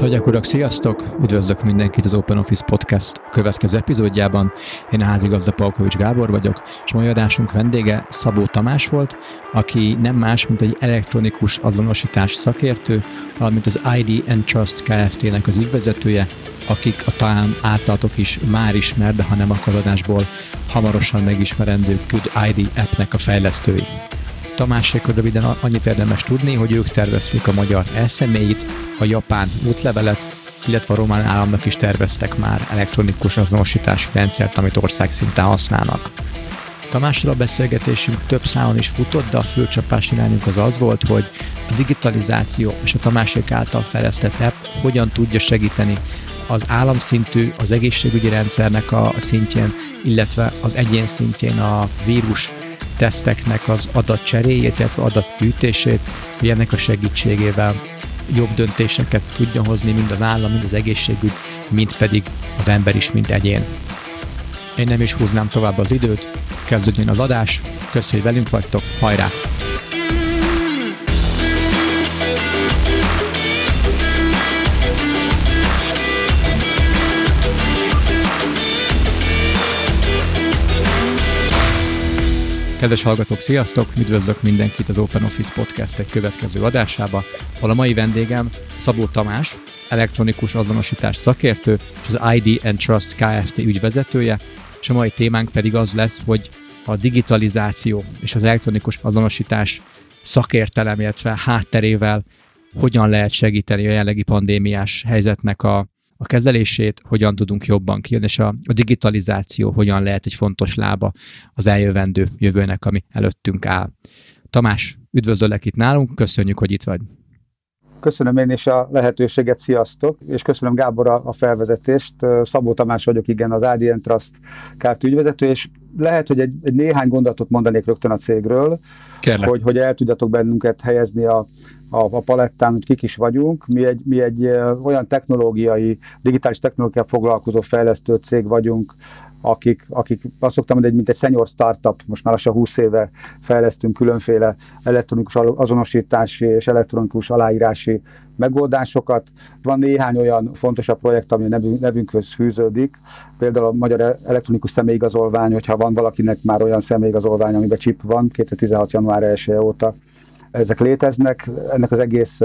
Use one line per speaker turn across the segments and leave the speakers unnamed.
Hölgyek, urak, sziasztok! Üdvözlök mindenkit az Open Office Podcast következő epizódjában. Én a házigazda Palkovics Gábor vagyok, és mai adásunk vendége Szabó Tamás volt, aki nem más, mint egy elektronikus azonosítás szakértő, valamint az ID and Trust Kft-nek az ügyvezetője, akik a talán általatok is már ismer, de ha nem akadásból hamarosan megismerendő Good ID appnek a fejlesztői. Tamásékről röviden annyit érdemes tudni, hogy ők tervezték a magyar eszemélyit, a japán útlevelet, illetve a román államnak is terveztek már elektronikus azonosítási rendszert, amit országszinten használnak. Tamással a beszélgetésünk több szálon is futott, de a főcsapás irányunk az az volt, hogy a digitalizáció és a Tamásék által fejlesztett app hogyan tudja segíteni az államszintű, az egészségügyi rendszernek a szintjén, illetve az egyén szintjén a vírus teszteknek az adatcseréjét, illetve adatgyűjtését, hogy ennek a segítségével jobb döntéseket tudjon hozni mind az állam, mind az egészségügy, mind pedig az ember is, mint egyén. Én nem is húznám tovább az időt, kezdődjön az adás, köszönjük, hogy velünk vagytok, hajrá! Kedves hallgatók, sziasztok! Üdvözlök mindenkit az Open Office Podcast egy következő adásába, ahol a mai vendégem Szabó Tamás, elektronikus azonosítás szakértő, és az ID and Trust Kft. ügyvezetője, és a mai témánk pedig az lesz, hogy a digitalizáció és az elektronikus azonosítás szakértelem, illetve hátterével hogyan lehet segíteni a jelenlegi pandémiás helyzetnek a a kezelését, hogyan tudunk jobban kijönni, és a, a digitalizáció hogyan lehet egy fontos lába az eljövendő jövőnek, ami előttünk áll. Tamás, üdvözöllek itt nálunk, köszönjük, hogy itt vagy.
Köszönöm én is a lehetőséget, sziasztok, és köszönöm Gábor a, felvezetést. Szabó Tamás vagyok, igen, az ADN Trust Kft. ügyvezető, és lehet, hogy egy, egy néhány gondolatot mondanék rögtön a cégről, hogy, hogy el tudjatok bennünket helyezni a, a, a palettán, hogy kik is vagyunk. Mi egy, mi egy olyan technológiai, digitális technológiával foglalkozó fejlesztő cég vagyunk, akik, akik azt szoktam mondani, mint egy senior startup, most már lassan 20 éve fejlesztünk különféle elektronikus azonosítási és elektronikus aláírási megoldásokat. Van néhány olyan fontosabb projekt, ami a nevünk, nevünkhöz fűződik, például a Magyar Elektronikus Személyigazolvány, hogyha van valakinek már olyan személyigazolvány, amiben chip van, 2016. január 1 óta ezek léteznek. Ennek az egész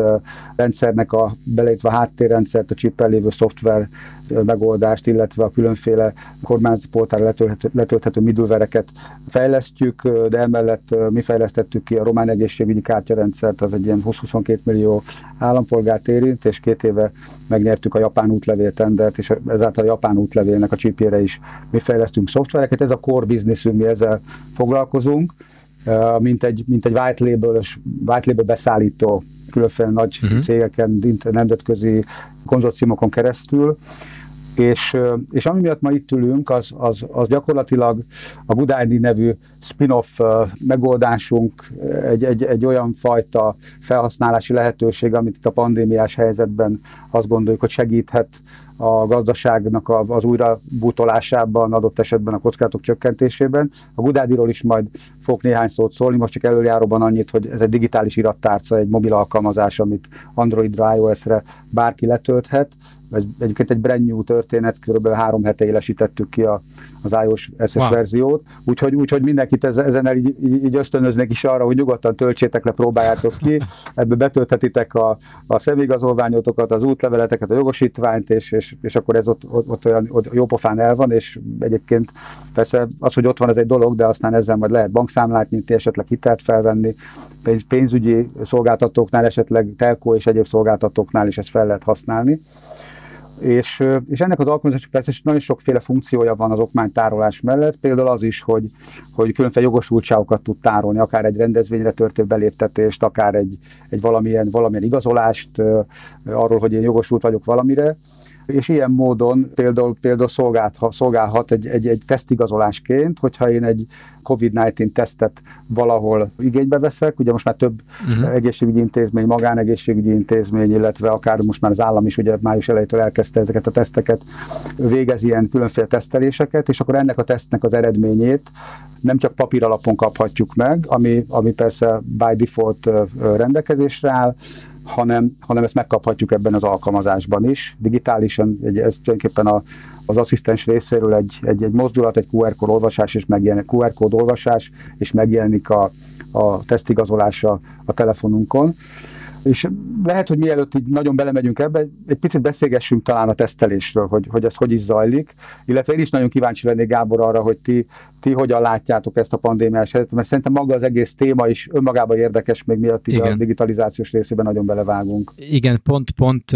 rendszernek a beleítve a háttérrendszert, a chippel lévő szoftver megoldást, illetve a különféle kormányzati portára letölthető, letölthető middlevereket fejlesztjük, de emellett mi fejlesztettük ki a román egészségügyi kártyarendszert, az egy ilyen 20-22 millió állampolgárt érint, és két éve megnyertük a japán útlevél tendert, és ezáltal a japán útlevélnek a csípjére is mi fejlesztünk szoftvereket. Ez a core businessünk, mi ezzel foglalkozunk mint egy, mint egy white label, white label beszállító különféle nagy uh-huh. cégeken, nemzetközi konzorciumokon keresztül. És, és ami miatt ma itt ülünk, az, az, az gyakorlatilag a Good ID nevű spin-off megoldásunk, egy, egy, egy olyan fajta felhasználási lehetőség, amit itt a pandémiás helyzetben azt gondoljuk, hogy segíthet a gazdaságnak az újra bútolásában, adott esetben a kockázatok csökkentésében. A Gudádiról is majd fog néhány szót szólni, most csak előjáróban annyit, hogy ez egy digitális irattárca, egy mobil alkalmazás, amit Androidra, iOS-re bárki letölthet, ez egyébként egy brand new történet, kb. három hete élesítettük ki a, az iOS SS wow. verziót, úgyhogy, úgyhogy mindenkit ezen így, így ösztönöznek is arra, hogy nyugodtan töltsétek le, próbáljátok ki, ebbe betölthetitek a, a személyigazolványotokat, az útleveleteket, a jogosítványt, és, és, és akkor ez ott, ott, ott olyan ott jópofán el van, és egyébként persze az, hogy ott van, ez egy dolog, de aztán ezzel majd lehet bankszámlát nyitni, esetleg hitelt felvenni, pénzügyi szolgáltatóknál, esetleg telkó és egyéb szolgáltatóknál is ezt fel lehet használni. És, és ennek az alkalmazásnak persze nagyon sokféle funkciója van az okmánytárolás mellett, például az is, hogy, hogy különféle jogosultságokat tud tárolni, akár egy rendezvényre történő beléptetést, akár egy, egy valamilyen, valamilyen igazolást arról, hogy én jogosult vagyok valamire, és ilyen módon például, például szolgálhat, szolgálhat egy, egy, egy tesztigazolásként, hogyha én egy COVID-19 tesztet valahol igénybe veszek, ugye most már több uh-huh. egészségügyi intézmény, magánegészségügyi intézmény, illetve akár most már az állam is ugye május elejétől elkezdte ezeket a teszteket, végez ilyen különféle teszteléseket, és akkor ennek a tesztnek az eredményét nem csak papír alapon kaphatjuk meg, ami, ami persze by default rendelkezésre áll, hanem, hanem ezt megkaphatjuk ebben az alkalmazásban is. Digitálisan, egy, ez tulajdonképpen a, az asszisztens részéről egy, egy, egy mozdulat, egy QR kód olvasás, és megjelenik, QR kód olvasás, és megjelenik a, a tesztigazolása a telefonunkon. És lehet, hogy mielőtt így nagyon belemegyünk ebbe, egy picit beszélgessünk talán a tesztelésről, hogy, hogy ez hogy is zajlik, illetve én is nagyon kíváncsi lennék Gábor arra, hogy ti, ti hogyan látjátok ezt a pandémiás helyzetet, mert szerintem maga az egész téma is önmagában érdekes, még miatt így a digitalizációs részében nagyon belevágunk.
Igen, pont, pont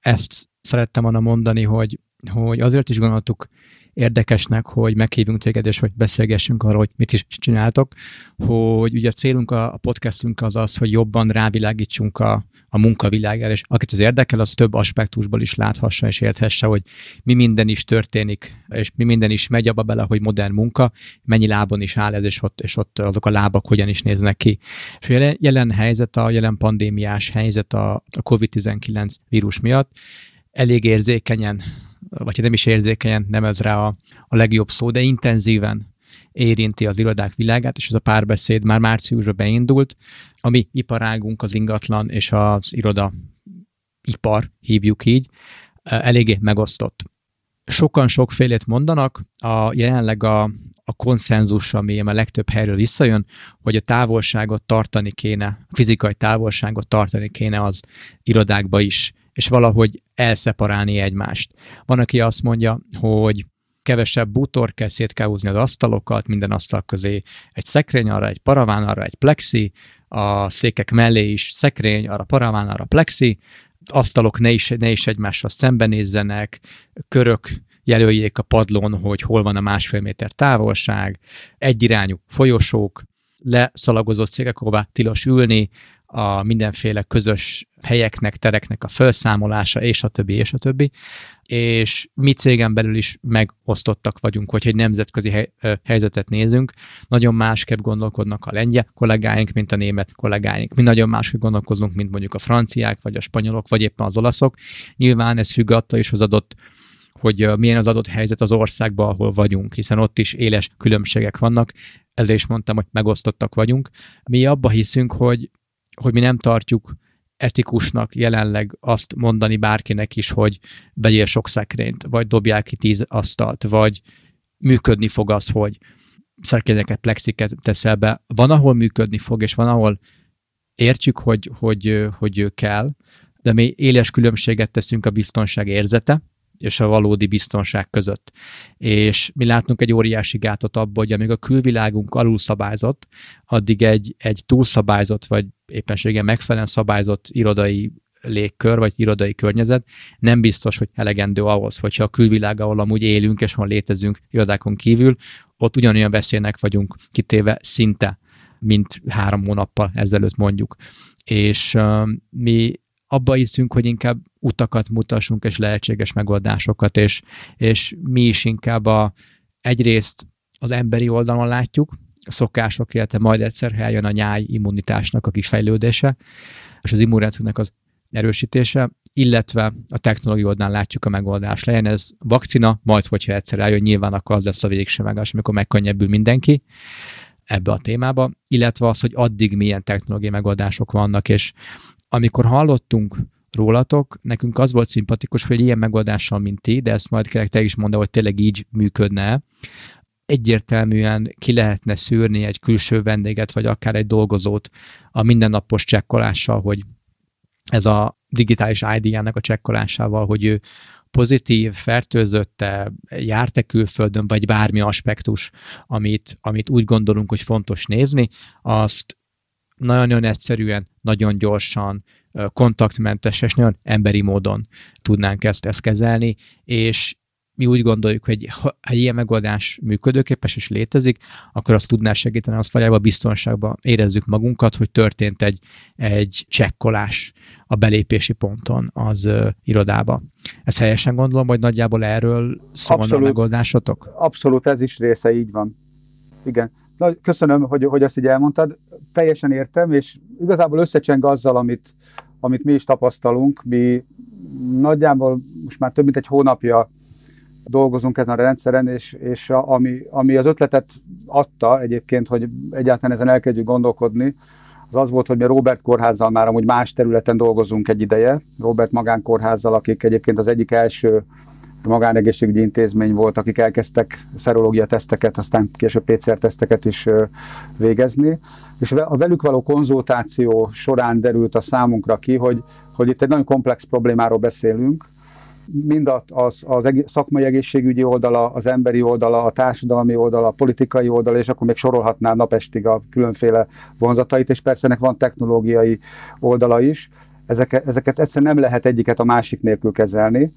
ezt szerettem volna mondani, hogy, hogy azért is gondoltuk érdekesnek, hogy meghívunk téged, és hogy beszélgessünk arról, hogy mit is csináltok, hogy ugye a célunk a, podcastünk az az, hogy jobban rávilágítsunk a, a munkavilágára, és akit az érdekel, az több aspektusból is láthassa és érthesse, hogy mi minden is történik, és mi minden is megy abba bele, hogy modern munka, mennyi lábon is áll ez, és ott, és ott azok a lábak hogyan is néznek ki. És a jelen, jelen helyzet, a jelen pandémiás helyzet a, a COVID-19 vírus miatt elég érzékenyen vagy nem is érzékenyen, nem ez rá a, a legjobb szó, de intenzíven érinti az irodák világát, és ez a párbeszéd már márciusban beindult. A mi iparágunk, az ingatlan és az iroda ipar, hívjuk így, eléggé megosztott. Sokan sokfélét mondanak, a jelenleg a, a konszenzus, ami a legtöbb helyről visszajön, hogy a távolságot tartani kéne, a fizikai távolságot tartani kéne az irodákba is és valahogy elszeparálni egymást. Van, aki azt mondja, hogy kevesebb bútor kell, szét kell húzni az asztalokat, minden asztal közé egy szekrény, arra egy paraván, arra egy plexi, a székek mellé is szekrény, arra paraván, arra plexi, asztalok ne is, ne is egymással szembenézzenek, körök jelöljék a padlón, hogy hol van a másfél méter távolság, egyirányú folyosók, leszalagozott székek, ahová tilos ülni, a mindenféle közös helyeknek, tereknek a felszámolása, és a többi, és a többi. És mi cégen belül is megosztottak vagyunk, hogyha egy nemzetközi hely, helyzetet nézünk, nagyon másképp gondolkodnak a lengyel kollégáink, mint a német kollégáink. Mi nagyon másképp gondolkozunk, mint mondjuk a franciák, vagy a spanyolok, vagy éppen az olaszok. Nyilván ez függ attól is az adott hogy milyen az adott helyzet az országban, ahol vagyunk, hiszen ott is éles különbségek vannak, ezért is mondtam, hogy megosztottak vagyunk. Mi abba hiszünk, hogy hogy mi nem tartjuk etikusnak jelenleg azt mondani bárkinek is, hogy vegyél sok szekrényt, vagy dobjál ki tíz asztalt, vagy működni fog az, hogy szerkényeket, plexiket teszel be. Van, ahol működni fog, és van, ahol értjük, hogy, hogy, hogy kell, de mi éles különbséget teszünk a biztonság érzete, és a valódi biztonság között. És mi látnunk egy óriási gátot abban, hogy amíg a külvilágunk alul szabályzott, addig egy, egy túlszabályzott, vagy éppenséggel megfelelően szabályzott irodai légkör, vagy irodai környezet nem biztos, hogy elegendő ahhoz, hogyha a külvilág, ahol amúgy élünk, és van létezünk irodákon kívül, ott ugyanolyan veszélynek vagyunk kitéve szinte, mint három hónappal ezelőtt mondjuk. És uh, mi abba hiszünk, hogy inkább utakat mutassunk, és lehetséges megoldásokat, és, és mi is inkább a, egyrészt az emberi oldalon látjuk, szokások, illetve majd egyszer eljön a nyáj immunitásnak a kifejlődése, és az immunrendszernek az erősítése, illetve a technológia oldalán látjuk a megoldást. Legyen ez vakcina, majd hogyha egyszer eljön, nyilván akkor az lesz a végső megállás, amikor megkönnyebbül mindenki ebbe a témába, illetve az, hogy addig milyen technológiai megoldások vannak, és amikor hallottunk rólatok, nekünk az volt szimpatikus, hogy ilyen megoldással, mint ti, de ezt majd kérlek te is mondta, hogy tényleg így működne, egyértelműen ki lehetne szűrni egy külső vendéget, vagy akár egy dolgozót a mindennapos csekkolással, hogy ez a digitális ID-jának a csekkolásával, hogy ő pozitív, fertőzötte, járt-e külföldön, vagy bármi aspektus, amit, amit úgy gondolunk, hogy fontos nézni, azt nagyon-nagyon egyszerűen, nagyon gyorsan, kontaktmentes és nagyon emberi módon tudnánk ezt, ezt kezelni, és mi úgy gondoljuk, hogy ha egy ilyen megoldás működőképes és létezik, akkor azt tudná segíteni, az valójában biztonságban érezzük magunkat, hogy történt egy, egy csekkolás a belépési ponton az uh, irodába. Ez helyesen gondolom, hogy nagyjából erről szólna a megoldásotok?
Abszolút, ez is része, így van. Igen. Na, köszönöm, hogy, hogy ezt így elmondtad. Teljesen értem, és igazából összecseng azzal, amit, amit mi is tapasztalunk. Mi nagyjából most már több mint egy hónapja dolgozunk ezen a rendszeren, és, és a, ami, ami az ötletet adta egyébként, hogy egyáltalán ezen elkezdjük gondolkodni, az az volt, hogy mi Robert kórházzal már amúgy más területen dolgozunk egy ideje, Robert magánkórházzal, akik egyébként az egyik első magánegészségügyi intézmény volt, akik elkezdtek szerológia teszteket, aztán később PCR-teszteket is végezni. És a velük való konzultáció során derült a számunkra ki, hogy, hogy itt egy nagyon komplex problémáról beszélünk, mind az, az egész, szakmai egészségügyi oldala, az emberi oldala, a társadalmi oldala, a politikai oldala, és akkor még sorolhatnám napestig a különféle vonzatait, és persze ennek van technológiai oldala is. Ezeket, ezeket egyszerűen nem lehet egyiket a másik nélkül kezelni.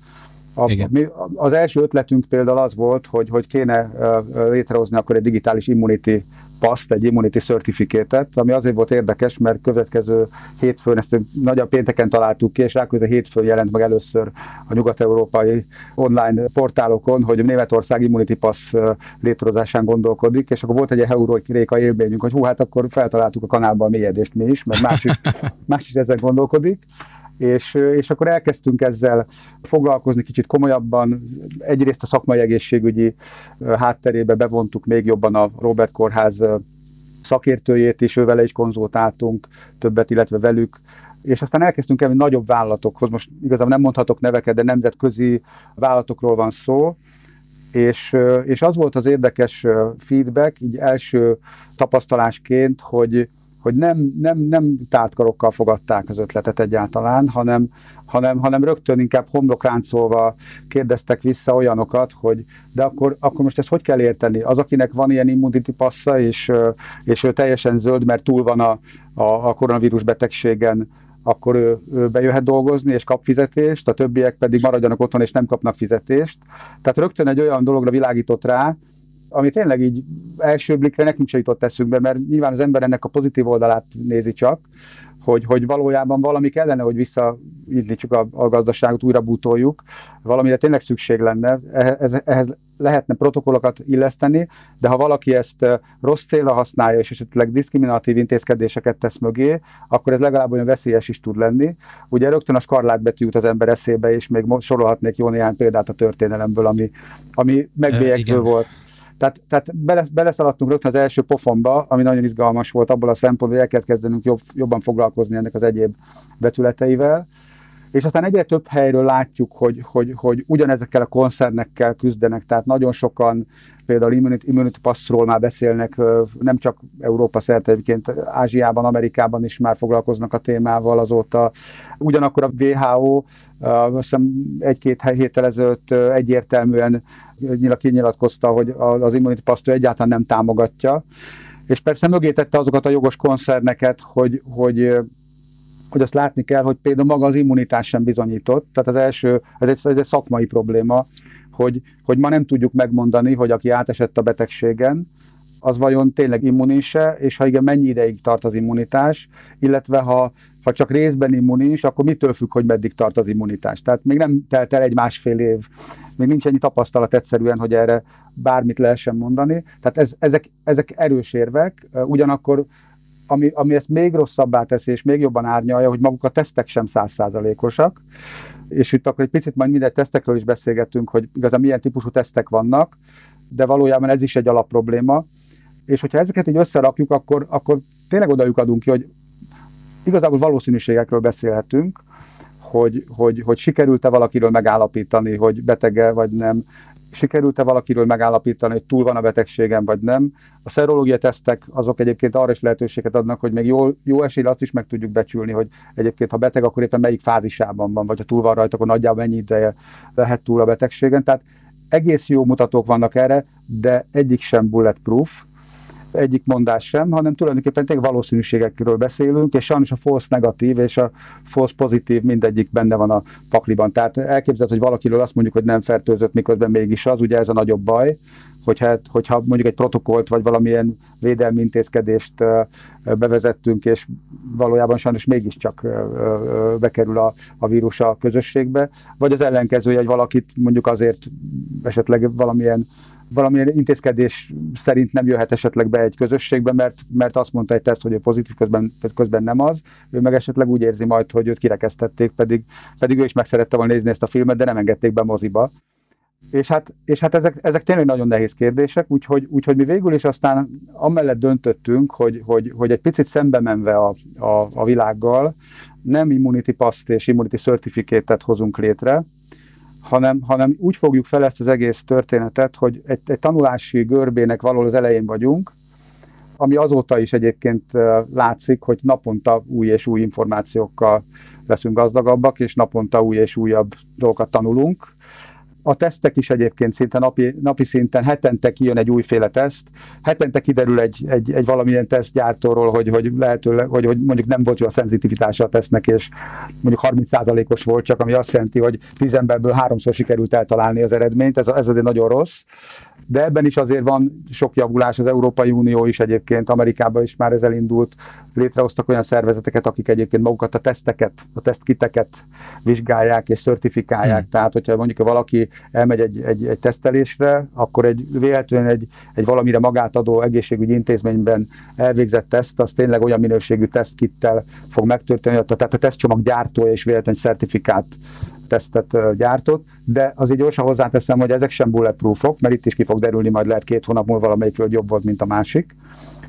A, mi, az első ötletünk például az volt, hogy, hogy kéne uh, létrehozni akkor egy digitális immunity paszt, egy immunity certificate ami azért volt érdekes, mert következő hétfőn, ezt nagyobb pénteken találtuk ki, és ráközben hétfőn jelent meg először a nyugat-európai online portálokon, hogy Németország immunity pass létrehozásán gondolkodik, és akkor volt egy heuréka élményünk, hogy hú, hát akkor feltaláltuk a kanálban a mélyedést mi is, mert más is, más is ezen gondolkodik és, és akkor elkezdtünk ezzel foglalkozni kicsit komolyabban. Egyrészt a szakmai egészségügyi hátterébe bevontuk még jobban a Robert Kórház szakértőjét is, ővele is konzultáltunk többet, illetve velük, és aztán elkezdtünk el nagyobb vállalatokhoz, most igazából nem mondhatok neveket, de nemzetközi vállalatokról van szó, és, és az volt az érdekes feedback, így első tapasztalásként, hogy, hogy nem, nem, nem tártkarokkal fogadták az ötletet egyáltalán, hanem, hanem, hanem rögtön inkább homlokráncolva kérdeztek vissza olyanokat, hogy de akkor, akkor most ezt hogy kell érteni? Az, akinek van ilyen immunity passza, és, és ő teljesen zöld, mert túl van a, a, a koronavírus betegségen, akkor ő, ő bejöhet dolgozni és kap fizetést, a többiek pedig maradjanak otthon és nem kapnak fizetést. Tehát rögtön egy olyan dologra világított rá, ami tényleg így első blikre nekünk se jutott eszünkbe, mert nyilván az ember ennek a pozitív oldalát nézi csak, hogy, hogy valójában valami kellene, hogy visszaindítsuk a, a gazdaságot, újra bútoljuk, valamire tényleg szükség lenne, ehhez, ehhez lehetne protokollokat illeszteni, de ha valaki ezt rossz célra használja, és esetleg diszkriminatív intézkedéseket tesz mögé, akkor ez legalább olyan veszélyes is tud lenni. Ugye rögtön a skarlátbetű jut az ember eszébe, és még sorolhatnék jó néhány példát a történelemből, ami, ami megbélyegző volt tehát, tehát bele, beleszaladtunk rögtön az első pofonba, ami nagyon izgalmas volt abból a szempontból, hogy el kellett kezdenünk jobb, jobban foglalkozni ennek az egyéb vetületeivel. És aztán egyre több helyről látjuk, hogy, hogy, hogy ugyanezekkel a koncernekkel küzdenek, tehát nagyon sokan például Immunity, Immunity Passról már beszélnek, nem csak Európa szerte, egyébként Ázsiában, Amerikában is már foglalkoznak a témával azóta. Ugyanakkor a WHO azt egy-két héttel ezelőtt egyértelműen kinyilatkozta, hogy az Immunity Passt egyáltalán nem támogatja. És persze mögé tette azokat a jogos koncerneket, hogy, hogy hogy azt látni kell, hogy például maga az immunitás sem bizonyított. Tehát az első, ez egy, ez egy szakmai probléma, hogy, hogy ma nem tudjuk megmondani, hogy aki átesett a betegségen, az vajon tényleg immunise, és ha igen, mennyi ideig tart az immunitás, illetve ha, ha csak részben immunis, akkor mitől függ, hogy meddig tart az immunitás. Tehát még nem telt el egy másfél év, még nincs ennyi tapasztalat egyszerűen, hogy erre bármit lehessen mondani. Tehát ez, ezek, ezek erős érvek, ugyanakkor ami, ami ezt még rosszabbá teszi, és még jobban árnyalja, hogy maguk a tesztek sem százszázalékosak. És itt akkor egy picit majd minden tesztekről is beszélgetünk, hogy igazán milyen típusú tesztek vannak, de valójában ez is egy alapprobléma. És hogyha ezeket így összerakjuk, akkor, akkor tényleg odajuk adunk ki, hogy igazából valószínűségekről beszélhetünk, hogy, hogy, hogy sikerült-e valakiről megállapítani, hogy betege vagy nem, sikerült-e valakiről megállapítani, hogy túl van a betegségem, vagy nem. A szerológia tesztek azok egyébként arra is lehetőséget adnak, hogy még jó, jó esélyre azt is meg tudjuk becsülni, hogy egyébként ha beteg, akkor éppen melyik fázisában van, vagy ha túl van rajta, akkor nagyjából mennyi ideje lehet túl a betegségen. Tehát egész jó mutatók vannak erre, de egyik sem bulletproof, egyik mondás sem, hanem tulajdonképpen tényleg valószínűségekről beszélünk, és sajnos a false negatív és a false pozitív mindegyik benne van a pakliban. Tehát elképzelhet, hogy valakiről azt mondjuk, hogy nem fertőzött, miközben mégis az, ugye ez a nagyobb baj, hogyha, hogyha mondjuk egy protokollt vagy valamilyen védelmi intézkedést bevezettünk, és valójában sajnos mégiscsak bekerül a, a vírus a közösségbe, vagy az ellenkezője, hogy valakit mondjuk azért esetleg valamilyen valamilyen intézkedés szerint nem jöhet esetleg be egy közösségbe, mert, mert azt mondta egy teszt, hogy ő pozitív, közben, közben nem az, ő meg esetleg úgy érzi majd, hogy őt kirekesztették, pedig, pedig ő is meg szerette volna nézni ezt a filmet, de nem engedték be moziba. És hát, és hát ezek, ezek tényleg nagyon nehéz kérdések, úgyhogy, úgyhogy mi végül is aztán amellett döntöttünk, hogy, hogy, hogy egy picit szembe menve a, a, a világgal, nem immunity paszt és immunity certificate hozunk létre, hanem, hanem úgy fogjuk fel ezt az egész történetet, hogy egy, egy tanulási görbének való az elején vagyunk, ami azóta is egyébként látszik, hogy naponta új és új információkkal leszünk gazdagabbak, és naponta új és újabb dolgokat tanulunk. A tesztek is egyébként szinte napi, napi szinten, hetente kijön egy újféle teszt, hetente kiderül egy, egy, egy valamilyen tesztgyártóról, hogy, hogy lehetőleg, hogy, hogy mondjuk nem volt jó a szenzitivitása a tesznek, és mondjuk 30%-os volt csak, ami azt jelenti, hogy 10 emberből háromszor sikerült eltalálni az eredményt, ez, ez azért nagyon rossz de ebben is azért van sok javulás, az Európai Unió is egyébként, Amerikában is már ez elindult, létrehoztak olyan szervezeteket, akik egyébként magukat a teszteket, a tesztkiteket vizsgálják és certifikálják, hmm. tehát hogyha mondjuk valaki elmegy egy, egy, egy tesztelésre, akkor egy véletlenül egy, egy valamire magát adó egészségügyi intézményben elvégzett teszt, az tényleg olyan minőségű tesztkittel fog megtörténni, tehát a tesztcsomag gyártója és véletlenül certifikát tesztet gyártott, de azért gyorsan hozzáteszem, hogy ezek sem bulletproofok, mert itt is ki fog derülni, majd lehet két hónap múlva valamelyikről jobb volt, mint a másik,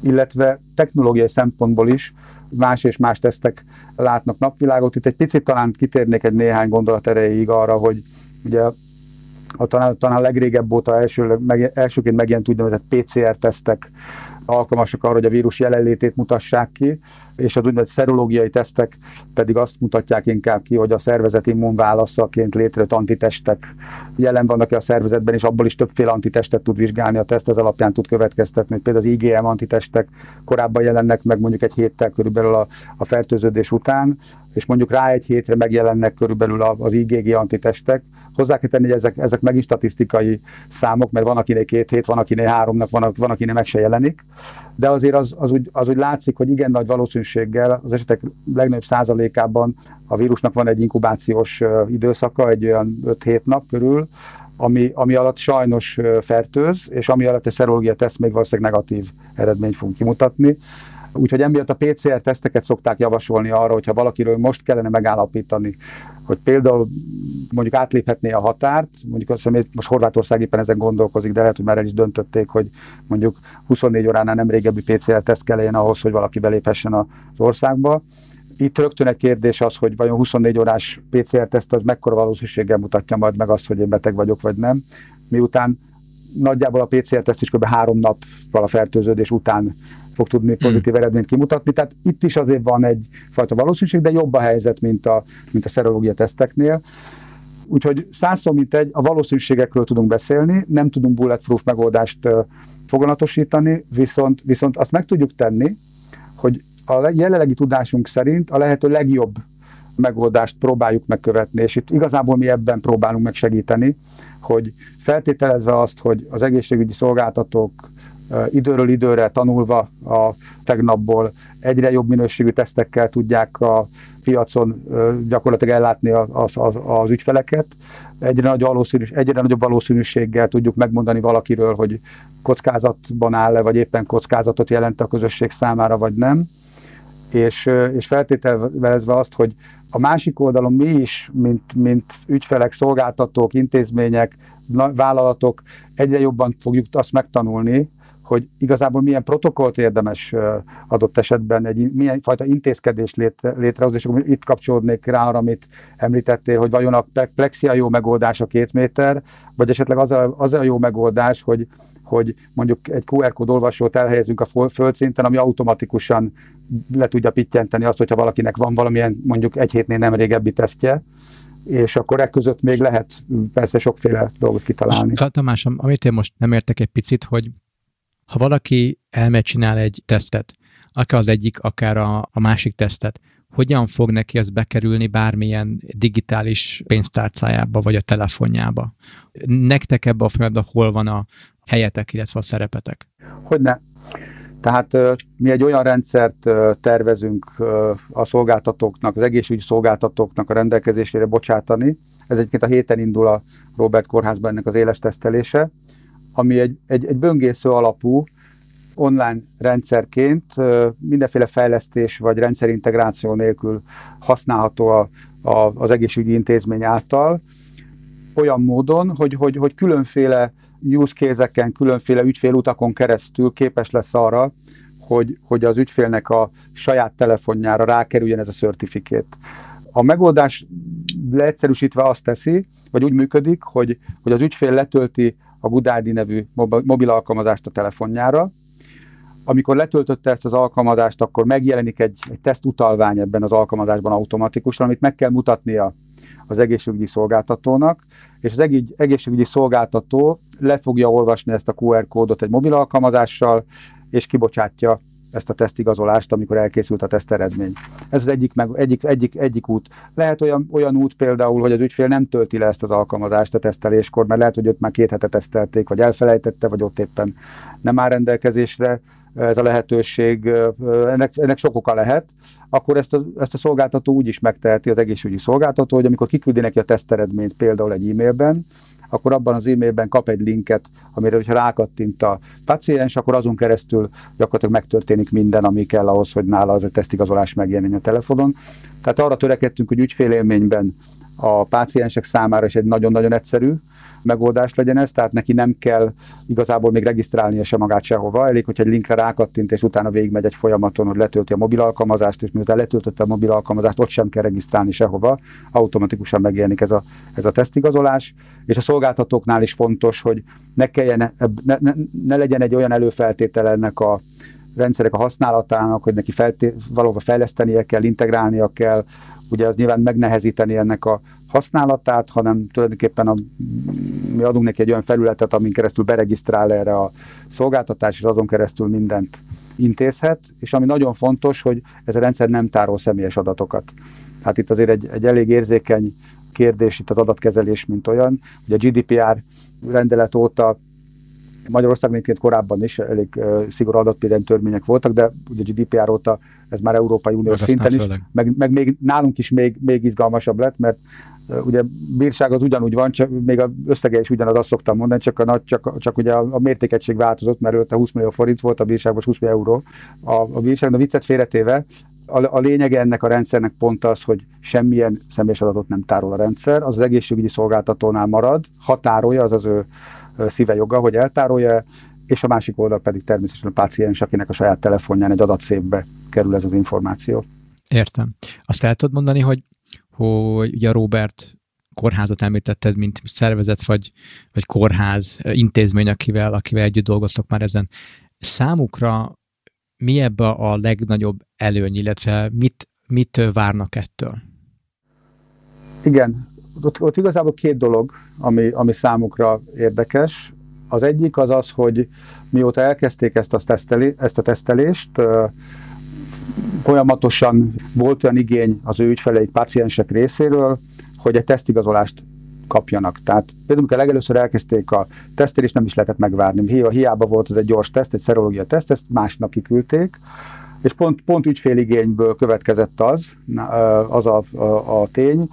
illetve technológiai szempontból is más és más tesztek látnak napvilágot. Itt egy picit talán kitérnék egy néhány gondolat erejéig arra, hogy ugye a talán, talán legrégebb óta első, meg, elsőként megjelent úgynevezett PCR-tesztek alkalmasak arra, hogy a vírus jelenlétét mutassák ki, és az úgynevezett szerológiai tesztek pedig azt mutatják inkább ki, hogy a szervezet immunválaszaként létrejött antitestek jelen vannak-e a szervezetben, és abból is többféle antitestet tud vizsgálni. A teszt, ez alapján tud következtetni, hogy például az IgM antitestek korábban jelennek meg mondjuk egy héttel körülbelül a, a fertőződés után, és mondjuk rá egy hétre megjelennek körülbelül az IgG antitestek. Hozzá kell tenni, hogy ezek, ezek megint statisztikai számok, mert van akinek két hét, van akinek háromnak, van, van akinek meg se jelenik, de azért az, az, úgy, az úgy látszik, hogy igen nagy valószínűséggel az esetek legnagyobb százalékában a vírusnak van egy inkubációs időszaka, egy olyan 5-7 nap körül, ami, ami alatt sajnos fertőz, és ami alatt a szerológia teszt még valószínűleg negatív eredményt fog kimutatni. Úgyhogy emiatt a PCR teszteket szokták javasolni arra, hogyha valakiről most kellene megállapítani, hogy például mondjuk átléphetné a határt, mondjuk azt hiszem, most Horvátország éppen ezen gondolkozik, de lehet, hogy már el is döntötték, hogy mondjuk 24 óránál nem régebbi PCR teszt kelljen ahhoz, hogy valaki beléphessen az országba. Itt rögtön egy kérdés az, hogy vajon 24 órás PCR-teszt az mekkora valószínűséggel mutatja majd meg azt, hogy én beteg vagyok, vagy nem. Miután nagyjából a PCR-teszt is kb. három nap a fertőződés után fog tudni hmm. pozitív mm. eredményt kimutatni. Tehát itt is azért van egyfajta valószínűség, de jobb a helyzet, mint a, mint a szerológia teszteknél. Úgyhogy százszor mint egy, a valószínűségekről tudunk beszélni, nem tudunk bulletproof megoldást foganatosítani, viszont, viszont azt meg tudjuk tenni, hogy a jelenlegi tudásunk szerint a lehető legjobb megoldást próbáljuk megkövetni, és itt igazából mi ebben próbálunk megsegíteni, hogy feltételezve azt, hogy az egészségügyi szolgáltatók időről időre tanulva a tegnapból egyre jobb minőségű tesztekkel tudják a piacon gyakorlatilag ellátni az, az, az ügyfeleket. Egyre, nagy valószínűs, egyre nagyobb valószínűséggel tudjuk megmondani valakiről, hogy kockázatban áll-e, vagy éppen kockázatot jelent a közösség számára, vagy nem. És, és feltételezve azt, hogy a másik oldalon mi is, mint, mint ügyfelek, szolgáltatók, intézmények, vállalatok egyre jobban fogjuk azt megtanulni, hogy igazából milyen protokollt érdemes adott esetben, egy milyen fajta intézkedés létre, létrehozni, és akkor itt kapcsolódnék rá arra, amit említettél, hogy vajon a plexia jó megoldás a két méter, vagy esetleg az a, az a jó megoldás, hogy hogy mondjuk egy QR kód olvasót elhelyezünk a földszinten, ami automatikusan le tudja pittyenteni azt, hogyha valakinek van valamilyen mondjuk egy hétnél nem régebbi tesztje, és akkor e között még lehet persze sokféle dolgot kitalálni.
Tamás, amit én most nem értek egy picit, hogy ha valaki elmegy, csinál egy tesztet, akár az egyik, akár a, a másik tesztet, hogyan fog neki ez bekerülni bármilyen digitális pénztárcájába, vagy a telefonjába? Nektek ebbe a folyamatban hol van a helyetek, illetve a szerepetek?
Hogyne. Tehát mi egy olyan rendszert tervezünk a szolgáltatóknak, az egészségügyi szolgáltatóknak a rendelkezésére bocsátani. Ez egyébként a héten indul a Robert Kórházban ennek az éles tesztelése, ami egy, egy, egy böngésző alapú online rendszerként mindenféle fejlesztés vagy rendszerintegráció nélkül használható a, a, az egészségügyi intézmény által. olyan módon, hogy, hogy, hogy különféle use case-eken, különféle ügyfélutakon keresztül képes lesz arra, hogy, hogy az ügyfélnek a saját telefonjára rákerüljen ez a certificate. A megoldás leegyszerűsítve azt teszi, vagy úgy működik, hogy, hogy az ügyfél letölti a Good nevű mobil alkalmazást a telefonjára, amikor letöltötte ezt az alkalmazást, akkor megjelenik egy, egy teszt utalvány ebben az alkalmazásban automatikusan, amit meg kell mutatnia az egészségügyi szolgáltatónak, és az egészségügyi szolgáltató le fogja olvasni ezt a QR kódot egy mobil alkalmazással, és kibocsátja ezt a tesztigazolást, amikor elkészült a teszt eredmény. Ez az egyik, meg, egyik, egyik, egyik út. Lehet olyan, olyan út például, hogy az ügyfél nem tölti le ezt az alkalmazást a teszteléskor, mert lehet, hogy ott már két hete tesztelték, vagy elfelejtette, vagy ott éppen nem áll rendelkezésre ez a lehetőség, ennek, ennek sok oka lehet, akkor ezt a, ezt a szolgáltató úgy is megteheti, az egészségügyi szolgáltató, hogy amikor kiküldi neki a teszteredményt például egy e-mailben, akkor abban az e-mailben kap egy linket, amire, hogyha rákattint a paciens, akkor azon keresztül gyakorlatilag megtörténik minden, ami kell ahhoz, hogy nála az a tesztigazolás megjelenjen a telefonon. Tehát arra törekedtünk, hogy ügyfélélményben a páciensek számára is egy nagyon-nagyon egyszerű megoldás legyen ez, tehát neki nem kell igazából még regisztrálnia se magát sehova, elég, hogy egy linkre rákattint, és utána végigmegy egy folyamaton, hogy letölti a mobil alkalmazást, és miután letöltötte a mobil alkalmazást, ott sem kell regisztrálni sehova, automatikusan megjelenik ez a, ez a tesztigazolás, és a szolgáltatóknál is fontos, hogy ne, kelljen, ne, ne, ne legyen egy olyan előfeltétele ennek a rendszerek a használatának, hogy neki felté- valóban fejlesztenie kell, integrálnia kell, ugye az nyilván megnehezíteni ennek a használatát, hanem tulajdonképpen a, mi adunk neki egy olyan felületet, amin keresztül beregisztrál erre a szolgáltatás, és azon keresztül mindent intézhet, és ami nagyon fontos, hogy ez a rendszer nem tárol személyes adatokat. Hát itt azért egy, egy elég érzékeny kérdés itt az adatkezelés, mint olyan. Ugye a GDPR rendelet óta Magyarországon egyébként korábban is elég szigorú adatvédelmi törvények voltak, de ugye GDPR óta ez már Európai Unió szinten is, meg, meg még nálunk is még, még izgalmasabb lett, mert ugye bírság az ugyanúgy van, csak még az összege is ugyanaz, azt szoktam mondani, csak, a nagy, csak, csak ugye a, a mértékegység változott, mert előtte 20 millió forint volt, a bírság most 20 millió euró. A, a bírság, a viccet félretéve, a, a lényege ennek a rendszernek pont az, hogy semmilyen személyes adatot nem tárol a rendszer, az az egészségügyi szolgáltatónál marad, határolja, az az ő szíve joga, hogy eltárolja, és a másik oldal pedig természetesen a páciens, akinek a saját telefonján egy adatszépbe kerül ez az információ.
Értem. Azt el tudod mondani, hogy, hogy ugye a Robert kórházat említetted, mint szervezet vagy, vagy kórház, intézmény, akivel, akivel együtt dolgoztok már ezen. Számukra mi ebbe a legnagyobb előny, illetve mit, mit várnak ettől?
Igen, ott, ott igazából két dolog, ami, ami számukra érdekes. Az egyik az az, hogy mióta elkezdték ezt a, teszteli, ezt a tesztelést, folyamatosan volt olyan igény az ő ügyfeleik, páciensek részéről, hogy egy tesztigazolást kapjanak. Tehát például, amikor legelőször elkezdték a tesztelést, nem is lehetett megvárni. Hiába volt ez egy gyors teszt, egy szerológia teszt, ezt másnap kiküldték, és pont, pont ügyféligényből következett az, az a, a, a tény,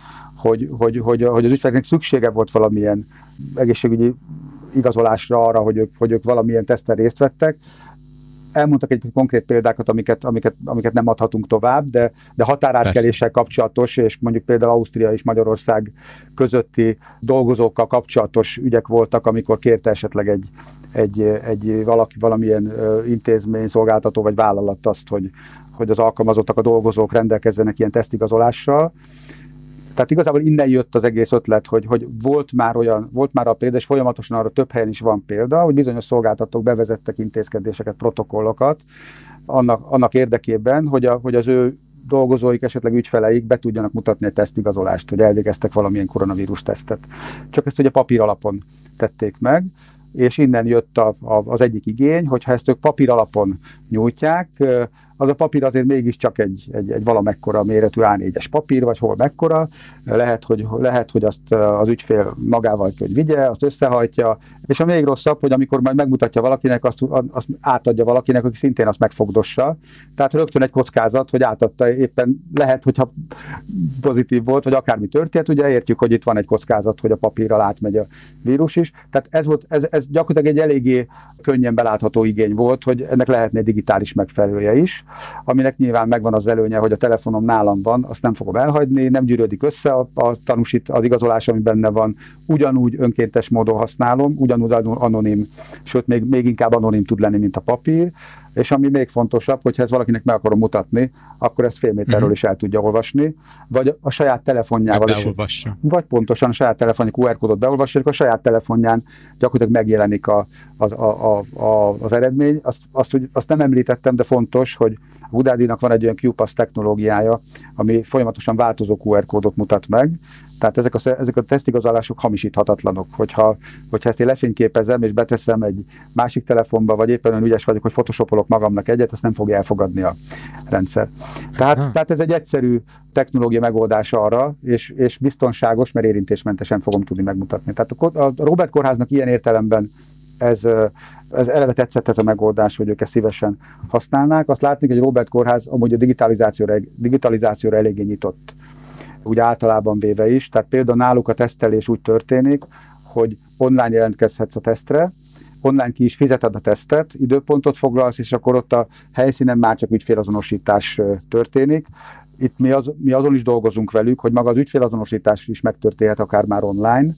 hogy, hogy, hogy, hogy az ügyfeleknek szüksége volt valamilyen egészségügyi igazolásra arra, hogy ők, hogy ők valamilyen teszten részt vettek. Elmondtak egy konkrét példákat, amiket, amiket, amiket nem adhatunk tovább, de, de határátkeléssel kapcsolatos, és mondjuk például Ausztria és Magyarország közötti dolgozókkal kapcsolatos ügyek voltak, amikor kérte esetleg egy, egy, egy valaki, valamilyen intézmény, szolgáltató vagy vállalat azt, hogy, hogy az alkalmazottak, a dolgozók rendelkezzenek ilyen tesztigazolással, tehát igazából innen jött az egész ötlet, hogy, hogy volt már olyan, volt már a példa, és folyamatosan arra több helyen is van példa, hogy bizonyos szolgáltatók bevezettek intézkedéseket, protokollokat annak, annak érdekében, hogy, a, hogy az ő dolgozóik, esetleg ügyfeleik be tudjanak mutatni egy tesztigazolást, hogy elvégeztek valamilyen koronavírus tesztet. Csak ezt ugye papír alapon tették meg, és innen jött a, a, az egyik igény, hogy ha ezt ők papír alapon nyújtják, az a papír azért mégiscsak egy, egy, egy valamekkora méretű A4-es papír, vagy hol mekkora. Lehet, hogy, lehet, hogy azt az ügyfél magával hogy vigye, azt összehajtja, és a még rosszabb, hogy amikor majd megmutatja valakinek, azt, azt átadja valakinek, aki szintén azt megfogdossa. Tehát rögtön egy kockázat, hogy átadta éppen lehet, hogyha pozitív volt, vagy akármi történt, ugye értjük, hogy itt van egy kockázat, hogy a papírral átmegy a vírus is. Tehát ez, volt, ez, ez gyakorlatilag egy eléggé könnyen belátható igény volt, hogy ennek lehetne egy digitális megfelelője is aminek nyilván megvan az előnye, hogy a telefonom nálam van, azt nem fogom elhagyni, nem gyűrődik össze a, a tanúsít, az igazolás, ami benne van, ugyanúgy önkéntes módon használom, ugyanúgy anonim, sőt még, még inkább anonim tud lenni, mint a papír, és ami még fontosabb, hogyha ez valakinek meg akarom mutatni, akkor ezt fél méterről uh-huh. is el tudja olvasni, vagy a saját telefonjával
is.
Vagy pontosan a saját telefonja QR kódot beolvassa, a saját telefonján gyakorlatilag megjelenik a, a, a, a, az eredmény. Azt, azt, hogy, azt nem említettem, de fontos, hogy Hudádinak van egy olyan QPass technológiája, ami folyamatosan változó QR kódot mutat meg, tehát ezek a, ezek a tesztigazolások hamisíthatatlanok. Hogyha, hogyha ezt én lefényképezem és beteszem egy másik telefonba, vagy éppen olyan ügyes vagyok, hogy photoshopolok magamnak egyet, ezt nem fogja elfogadni a rendszer. Tehát, tehát ez egy egyszerű technológia megoldás arra, és, és biztonságos, mert érintésmentesen fogom tudni megmutatni. Tehát a, a Robert Kórháznak ilyen értelemben ez, ez eleve tetszett ez a megoldás, hogy ők ezt szívesen használnák. Azt látni, hogy Robert Kórház amúgy a digitalizációra, digitalizációra eléggé nyitott úgy általában véve is. Tehát például náluk a tesztelés úgy történik, hogy online jelentkezhetsz a tesztre, online ki is fizeted a tesztet, időpontot foglalsz, és akkor ott a helyszínen már csak ügyfélazonosítás történik. Itt mi, az, mi azon is dolgozunk velük, hogy maga az ügyfélazonosítás is megtörténhet akár már online,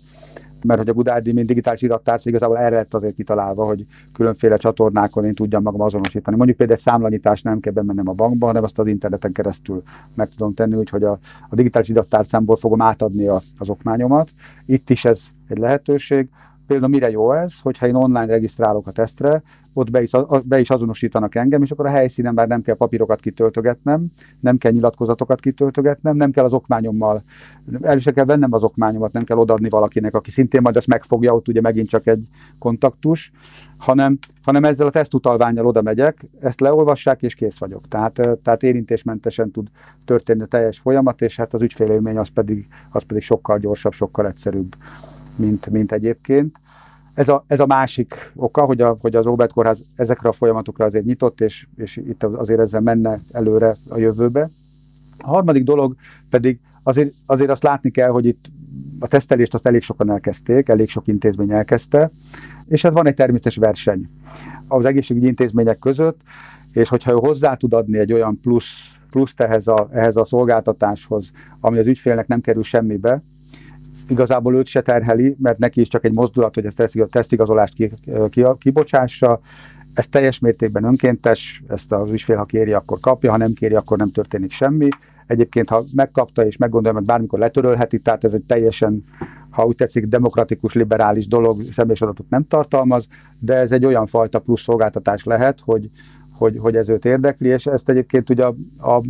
mert hogy a Gudádi, mint digitális irattárc, igazából erre lett azért kitalálva, hogy különféle csatornákon én tudjam magam azonosítani. Mondjuk például egy számlanyítás nem kell bemennem a bankba, hanem azt az interneten keresztül meg tudom tenni, úgyhogy a, a digitális irattárcámból fogom átadni a, az okmányomat. Itt is ez egy lehetőség. Például mire jó ez, hogyha én online regisztrálok a tesztre, ott be is, be is azonosítanak engem, és akkor a helyszínen már nem kell papírokat kitöltögetnem, nem kell nyilatkozatokat kitöltögetnem, nem kell az okmányommal, el is kell vennem az okmányomat, nem kell odaadni valakinek, aki szintén majd azt megfogja, ott ugye megint csak egy kontaktus, hanem, hanem ezzel a tesztutalványjal oda megyek, ezt leolvassák, és kész vagyok. Tehát, tehát érintésmentesen tud történni a teljes folyamat, és hát az ügyfélélmény az pedig, az pedig sokkal gyorsabb, sokkal egyszerűbb, mint, mint egyébként. Ez a, ez a másik oka, hogy, a, hogy az Robert Kórház ezekre a folyamatokra azért nyitott, és, és itt azért ezzel menne előre a jövőbe. A harmadik dolog pedig azért, azért azt látni kell, hogy itt a tesztelést azt elég sokan elkezdték, elég sok intézmény elkezdte, és hát van egy természetes verseny az egészségügyi intézmények között, és hogyha ő hozzá tud adni egy olyan plusz, pluszt ehhez a, ehhez a szolgáltatáshoz, ami az ügyfélnek nem kerül semmibe, igazából őt se terheli, mert neki is csak egy mozdulat, hogy ezt a tesztigazolást ki, ki, kibocsássa, ez teljes mértékben önkéntes, ezt az ügyfél, ha kéri, akkor kapja, ha nem kéri, akkor nem történik semmi. Egyébként, ha megkapta és meggondolja, meg bármikor letörölheti, tehát ez egy teljesen, ha úgy tetszik, demokratikus, liberális dolog, személyes adatot nem tartalmaz, de ez egy olyan fajta plusz szolgáltatás lehet, hogy, hogy, hogy ez őt érdekli, és ezt egyébként ugye a, a,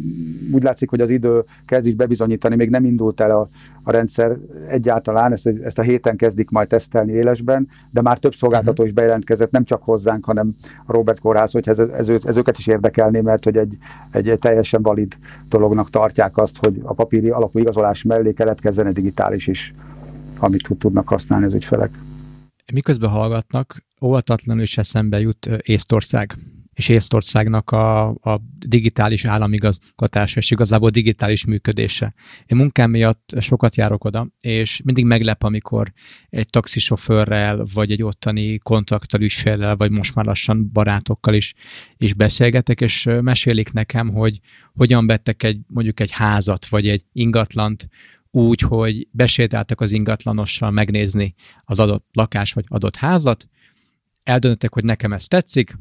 úgy látszik, hogy az idő kezd is bebizonyítani, még nem indult el a, a rendszer egyáltalán, ezt, ezt a héten kezdik majd tesztelni élesben, de már több szolgáltató is bejelentkezett, nem csak hozzánk, hanem a Robert Kórház, hogy ez, ez, ez, őket is érdekelné, mert hogy egy, egy, egy teljesen valid dolognak tartják azt, hogy a papíri alapú igazolás mellé keletkezzen egy digitális is, amit tudnak használni az ügyfelek.
Miközben hallgatnak, óvatatlanul is eszembe jut Észtország és Észtországnak a, a digitális államigazgatása és igazából digitális működése. Én munkám miatt sokat járok oda, és mindig meglep, amikor egy taxisofőrrel, vagy egy ottani kontakttal, ügyféllel, vagy most már lassan barátokkal is, is beszélgetek, és mesélik nekem, hogy hogyan vettek egy, mondjuk egy házat, vagy egy ingatlant, úgy, hogy besétáltak az ingatlanossal megnézni az adott lakás vagy adott házat, eldöntöttek, hogy nekem ez tetszik,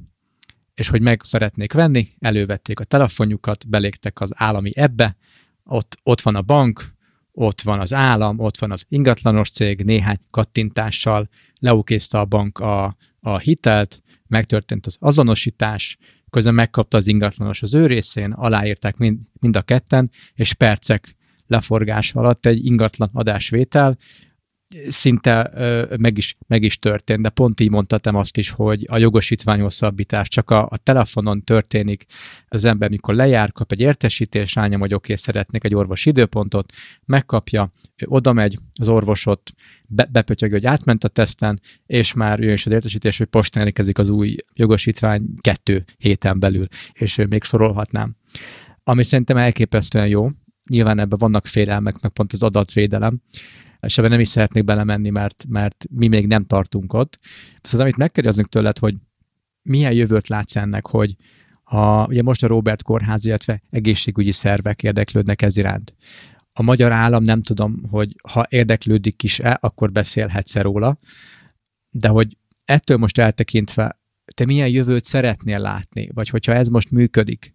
és hogy meg szeretnék venni, elővették a telefonjukat, belégtek az állami ebbe, ott, ott van a bank, ott van az állam, ott van az ingatlanos cég, néhány kattintással leukészte a bank a, a hitelt, megtörtént az azonosítás, közben megkapta az ingatlanos az ő részén, aláírták mind, mind a ketten, és percek leforgás alatt egy ingatlan adásvétel, szinte meg, is, meg is történt, de pont így mondhatom azt is, hogy a jogosítvány hosszabbítás csak a, a telefonon történik, az ember mikor lejár, kap egy értesítés, rányom, hogy oké, szeretnék egy orvos időpontot, megkapja, oda megy, az orvosot be, bepötyög, hogy átment a teszten, és már jön is az értesítés, hogy postán érkezik az új jogosítvány kettő héten belül, és még sorolhatnám. Ami szerintem elképesztően jó, nyilván ebben vannak félelmek, meg pont az adatvédelem, és ebben nem is szeretnék belemenni, mert, mert mi még nem tartunk ott. Viszont amit megkérdeznünk tőled, hogy milyen jövőt látsz ennek, hogy A, ugye most a Robert Kórház, illetve egészségügyi szervek érdeklődnek ez iránt. A magyar állam nem tudom, hogy ha érdeklődik is-e, akkor beszélhetsz róla, de hogy ettől most eltekintve te milyen jövőt szeretnél látni, vagy hogyha ez most működik,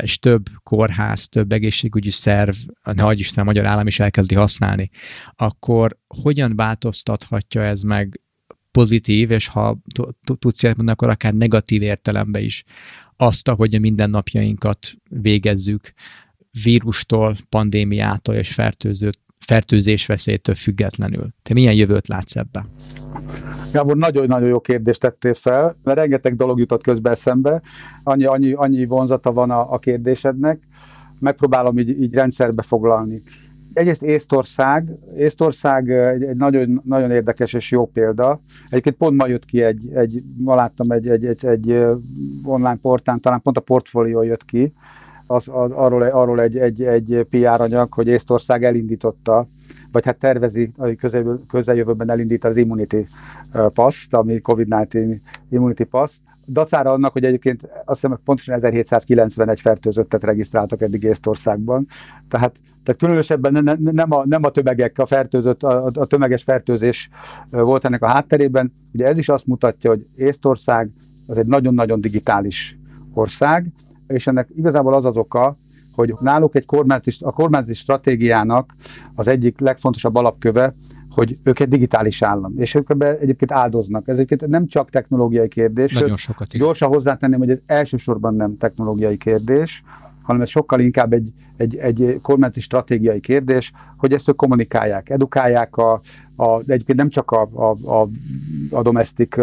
és több kórház, több egészségügyi szerv, ne Isten, a magyar állam is elkezdi használni, akkor hogyan változtathatja ez meg pozitív, és ha tudsz ilyet mondani, akkor akár negatív értelemben is azt, ahogy a mindennapjainkat végezzük, vírustól, pandémiától és fertőző, fertőzés veszélytől függetlenül. Te milyen jövőt látsz ebbe?
Gábor, nagyon-nagyon jó kérdést tettél fel, mert rengeteg dolog jutott közbe eszembe, annyi, annyi, annyi vonzata van a, a kérdésednek, megpróbálom így, így rendszerbe foglalni. Egyrészt Észtország, Észtország egy, egy nagyon, nagyon érdekes és jó példa. Egyébként pont ma jött ki egy, egy ma láttam egy, egy, egy, egy online portán, talán pont a portfólió jött ki, az, az, arról, arról egy, egy, egy PR anyag, hogy Észtország elindította, vagy hát tervezi közel, közeljövőben elindítani az Immunity Pass, ami COVID-19 Immunity Pass, dacára annak, hogy egyébként azt hiszem pontosan 1791 fertőzöttet regisztráltak eddig Észtországban. Tehát, tehát különösebben ne, ne, nem, a, nem a tömegek, a fertőzött, a, a tömeges fertőzés volt ennek a hátterében. Ugye ez is azt mutatja, hogy Észtország az egy nagyon-nagyon digitális ország, és ennek igazából az az oka, hogy náluk egy kormányzati, a kormányzati stratégiának az egyik legfontosabb alapköve, hogy ők egy digitális állam, és ők ebbe egyébként áldoznak. Ez egyébként nem csak technológiai kérdés.
Nagyon sokat. Igen.
Gyorsan hozzátenném, hogy ez elsősorban nem technológiai kérdés, hanem ez sokkal inkább egy, egy, egy kormányzati stratégiai kérdés, hogy ezt ők kommunikálják, edukálják a, a, egyébként nem csak a, a, a, a domestik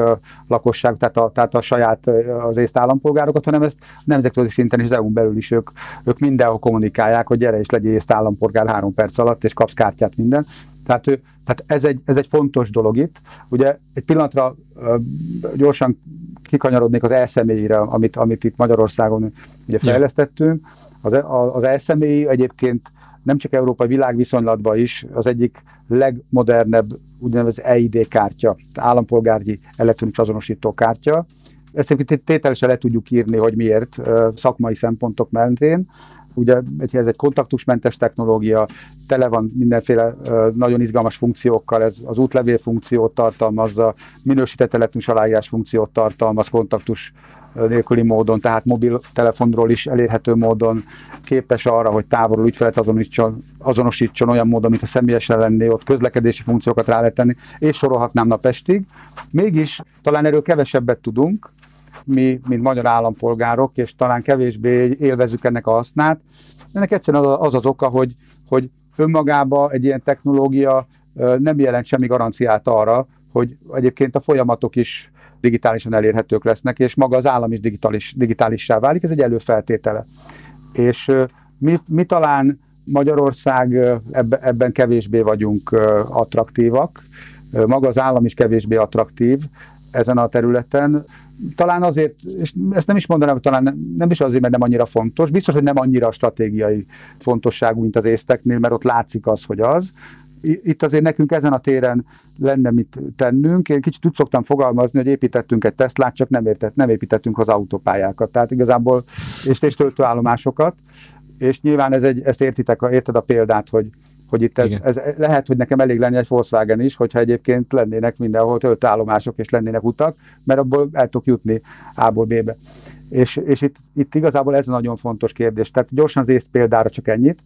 lakosság, tehát a, tehát a saját az észt állampolgárokat, hanem ezt nemzetközi szinten is az EU-n belül is ők, ők mindenhol kommunikálják, hogy gyere és legyél észt állampolgár három perc alatt, és kapsz kártyát minden. Tehát, ő, tehát ez, egy, ez egy fontos dolog itt. Ugye egy pillanatra gyorsan kikanyarodnék az elszemélyre, amit, amit itt Magyarországon ugye fejlesztettünk. Az, az elszemély egyébként nem csak európai világviszonylatban is az egyik legmodernebb úgynevezett EID kártya, állampolgári elektronikus azonosító kártya. Ezt egyébként tételesen le tudjuk írni, hogy miért szakmai szempontok mentén. Ugye ez egy kontaktusmentes technológia, tele van mindenféle nagyon izgalmas funkciókkal, ez az útlevél funkciót tartalmazza, minősített elektronikus aláírás funkciót tartalmaz, kontaktus nélküli módon, tehát mobiltelefonról is elérhető módon képes arra, hogy távolról ügyfelet azonosítson, azonosítson olyan módon, mint a személyesen lenné, ott közlekedési funkciókat rá lehet tenni, és sorolhatnám napestig. Mégis talán erről kevesebbet tudunk, mi, mint magyar állampolgárok, és talán kevésbé élvezük ennek a hasznát. Ennek egyszerűen az az oka, hogy, hogy önmagába egy ilyen technológia nem jelent semmi garanciát arra, hogy egyébként a folyamatok is digitálisan elérhetők lesznek, és maga az állam is digitális, digitálissá válik, ez egy előfeltétele. És mi, mi talán Magyarország ebben, kevésbé vagyunk attraktívak, maga az állam is kevésbé attraktív ezen a területen. Talán azért, és ezt nem is mondanám, talán nem is azért, mert nem annyira fontos, biztos, hogy nem annyira stratégiai fontosságú, mint az észteknél, mert ott látszik az, hogy az, itt azért nekünk ezen a téren lenne mit tennünk. Én kicsit úgy szoktam fogalmazni, hogy építettünk egy Teslát, csak nem, értett, nem építettünk az autópályákat. Tehát igazából, és, és töltőállomásokat. És nyilván ez egy, ezt értitek, érted a példát, hogy, hogy itt ez, ez, lehet, hogy nekem elég lenne egy Volkswagen is, hogyha egyébként lennének mindenhol töltőállomások és lennének utak, mert abból el tudok jutni A-ból B-be. És, és itt, itt igazából ez a nagyon fontos kérdés. Tehát gyorsan az észt példára csak ennyit.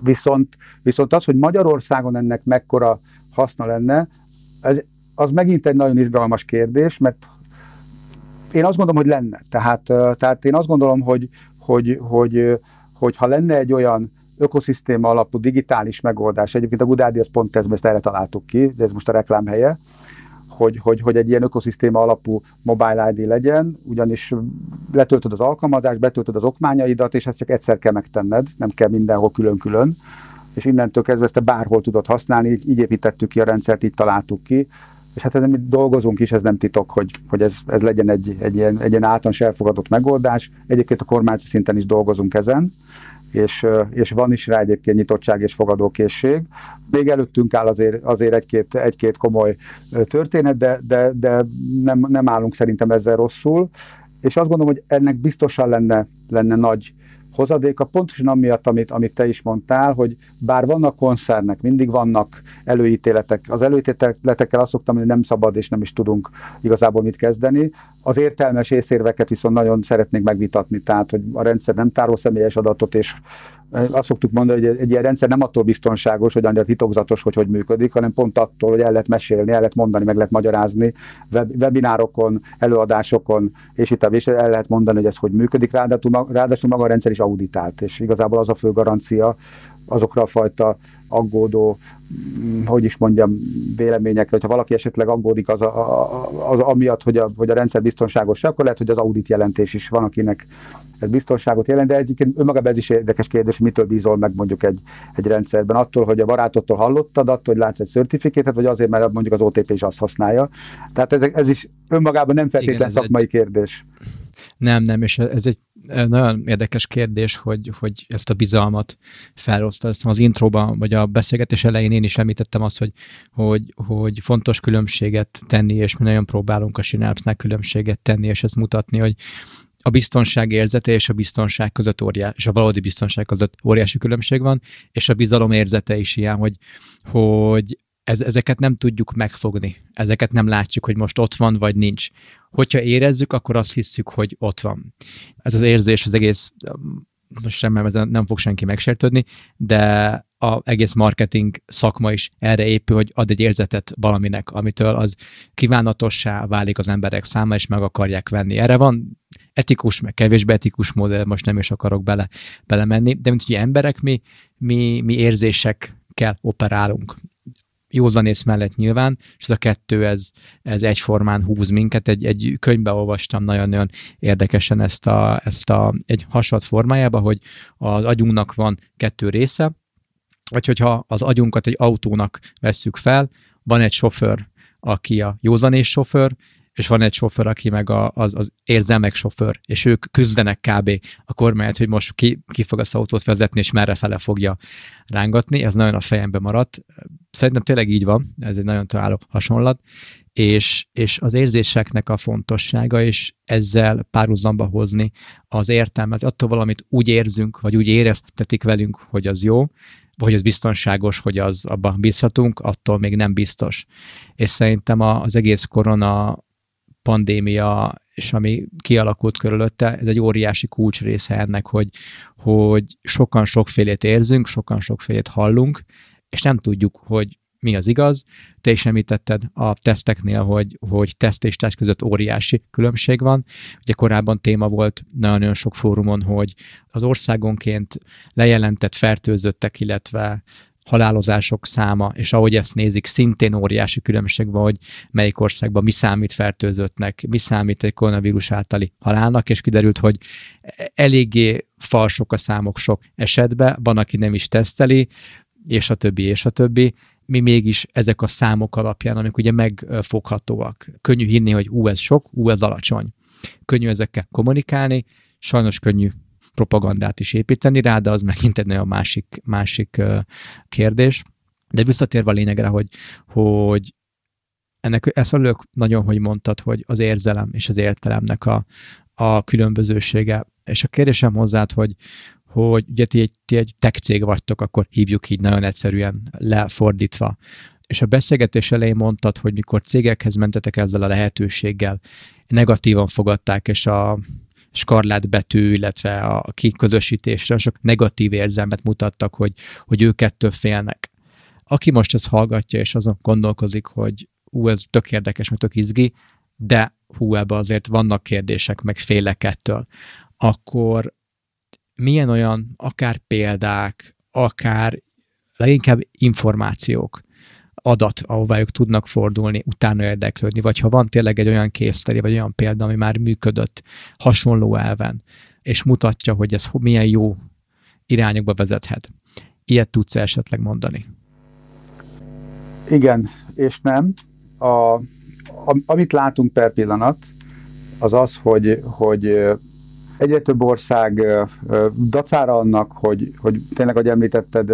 Viszont, viszont az, hogy Magyarországon ennek mekkora haszna lenne, ez, az megint egy nagyon izgalmas kérdés, mert én azt gondolom, hogy lenne. Tehát, tehát én azt gondolom, hogy, hogy, hogy, hogy ha lenne egy olyan ökoszisztéma alapú digitális megoldás, egyébként a Gudádi az pont ez, ezt erre találtuk ki, de ez most a reklám helye, hogy, hogy, hogy egy ilyen ökoszisztéma alapú mobile ID legyen, ugyanis letöltöd az alkalmazást, betöltöd az okmányaidat, és ezt csak egyszer kell megtenned, nem kell mindenhol külön-külön, és innentől kezdve ezt te bárhol tudod használni, így, így építettük ki a rendszert, így találtuk ki, és hát ezen mi dolgozunk is, ez nem titok, hogy, hogy ez, ez legyen egy, egy, ilyen, egy ilyen általános elfogadott megoldás. Egyébként a kormányzati szinten is dolgozunk ezen, és, és van is rá egyébként nyitottság és fogadókészség. Még előttünk áll azért, azért egy-két, egy-két komoly történet, de, de, de nem, nem állunk szerintem ezzel rosszul. és azt gondolom, hogy ennek biztosan lenne, lenne nagy hozadéka, pontosan amiatt, amit, amit te is mondtál, hogy bár vannak koncernek, mindig vannak előítéletek. Az előítéletekkel azt szoktam, hogy nem szabad és nem is tudunk igazából mit kezdeni. Az értelmes észérveket viszont nagyon szeretnék megvitatni, tehát hogy a rendszer nem tárol személyes adatot, és azt szoktuk mondani, hogy egy ilyen rendszer nem attól biztonságos, hogy annyira titokzatos, hogy hogy működik, hanem pont attól, hogy el lehet mesélni, el lehet mondani, meg lehet magyarázni web, webinárokon, előadásokon, és itt és el lehet mondani, hogy ez hogy működik, ráadásul, ráadásul maga a rendszer is auditált, és igazából az a fő garancia, azokra a fajta aggódó, mm, hogy is mondjam, véleményekre, hogyha valaki esetleg aggódik az, a, az amiatt, hogy a, hogy a rendszer biztonságos, akkor lehet, hogy az audit jelentés is van, akinek ez biztonságot jelent, de egyébként önmagában ez is érdekes kérdés, mitől bízol meg mondjuk egy, egy rendszerben. Attól, hogy a barátottól hallottad, attól, hogy látsz egy certifikétet, vagy azért, mert mondjuk az OTP is azt használja. Tehát ez, ez is önmagában nem feltétlenül szakmai egy... kérdés.
Nem, nem, és ez egy nagyon érdekes kérdés, hogy, hogy ezt a bizalmat felosztani. Az intróban, vagy a beszélgetés elején én is említettem azt, hogy, hogy, hogy fontos különbséget tenni, és mi nagyon próbálunk a Synapse-nál különbséget tenni, és ezt mutatni, hogy a biztonság érzete és a biztonság között óriás, és a valódi biztonság között óriási különbség van, és a bizalom érzete is ilyen, hogy, hogy ez, ezeket nem tudjuk megfogni, ezeket nem látjuk, hogy most ott van, vagy nincs. Hogyha érezzük, akkor azt hiszük, hogy ott van. Ez az érzés az egész, most sem, mert nem fog senki megsértődni, de a egész marketing szakma is erre épül, hogy ad egy érzetet valaminek, amitől az kívánatossá válik az emberek száma, és meg akarják venni. Erre van etikus, meg kevésbé etikus modell, most nem is akarok bele, belemenni, de mint hogy emberek mi, mi, mi érzésekkel operálunk józanész mellett nyilván, és ez a kettő, ez, ez egyformán húz minket. Egy, egy könyvbe olvastam nagyon-nagyon érdekesen ezt a, ezt a egy hasonlat formájába, hogy az agyunknak van kettő része, vagy hogyha az agyunkat egy autónak vesszük fel, van egy sofőr, aki a józanész sofőr, és van egy sofőr, aki meg a, az, az érzelmek sofőr, és ők küzdenek kb. a kormányt, hogy most ki, ki fog az autót vezetni, és merre fele fogja rángatni. Ez nagyon a fejembe maradt. Szerintem tényleg így van, ez egy nagyon találó hasonlat, és, és az érzéseknek a fontossága, és ezzel párhuzamba hozni az értelmet. Attól valamit úgy érzünk, vagy úgy éreztetik velünk, hogy az jó, vagy az biztonságos, hogy az abban bízhatunk, attól még nem biztos. És szerintem az egész korona pandémia, és ami kialakult körülötte, ez egy óriási kulcs része ennek, hogy, hogy sokan sokfélét érzünk, sokan sokfélét hallunk, és nem tudjuk, hogy mi az igaz. Te is említetted a teszteknél, hogy, hogy teszt és teszt között óriási különbség van. Ugye korábban téma volt nagyon-nagyon sok fórumon, hogy az országonként lejelentett fertőzöttek, illetve halálozások száma, és ahogy ezt nézik, szintén óriási különbség van, hogy melyik országban mi számít fertőzöttnek, mi számít egy koronavírus általi halálnak, és kiderült, hogy eléggé falsok a számok sok esetben, van, aki nem is teszteli, és a többi, és a többi. Mi mégis ezek a számok alapján, amik ugye megfoghatóak. Könnyű hinni, hogy ú, ez sok, ú, ez alacsony. Könnyű ezekkel kommunikálni, sajnos könnyű propagandát is építeni rá, de az megint egy nagyon másik, másik kérdés. De visszatérve a lényegre, hogy, hogy ennek ezt örülök nagyon, hogy mondtad, hogy az érzelem és az értelemnek a, a különbözősége. És a kérdésem hozzád, hogy, hogy ugye ti egy, ti egy tech cég vagytok, akkor hívjuk így nagyon egyszerűen lefordítva. És a beszélgetés elején mondtad, hogy mikor cégekhez mentetek ezzel a lehetőséggel, negatívan fogadták, és a skarlát betű, illetve a kiközösítésre sok negatív érzelmet mutattak, hogy, hogy ők ettől félnek. Aki most ezt hallgatja, és azon gondolkozik, hogy ú, ez tök érdekes, meg tök izgi, de hú, ebbe azért vannak kérdések, meg félek ettől, akkor milyen olyan akár példák, akár leginkább információk, adat, ahová ők tudnak fordulni, utána érdeklődni, vagy ha van tényleg egy olyan készteri, vagy olyan példa, ami már működött hasonló elven, és mutatja, hogy ez milyen jó irányokba vezethet. Ilyet tudsz esetleg mondani?
Igen, és nem. A, a, amit látunk per pillanat, az az, hogy, hogy egyre több ország dacára annak, hogy, hogy tényleg, ahogy említetted,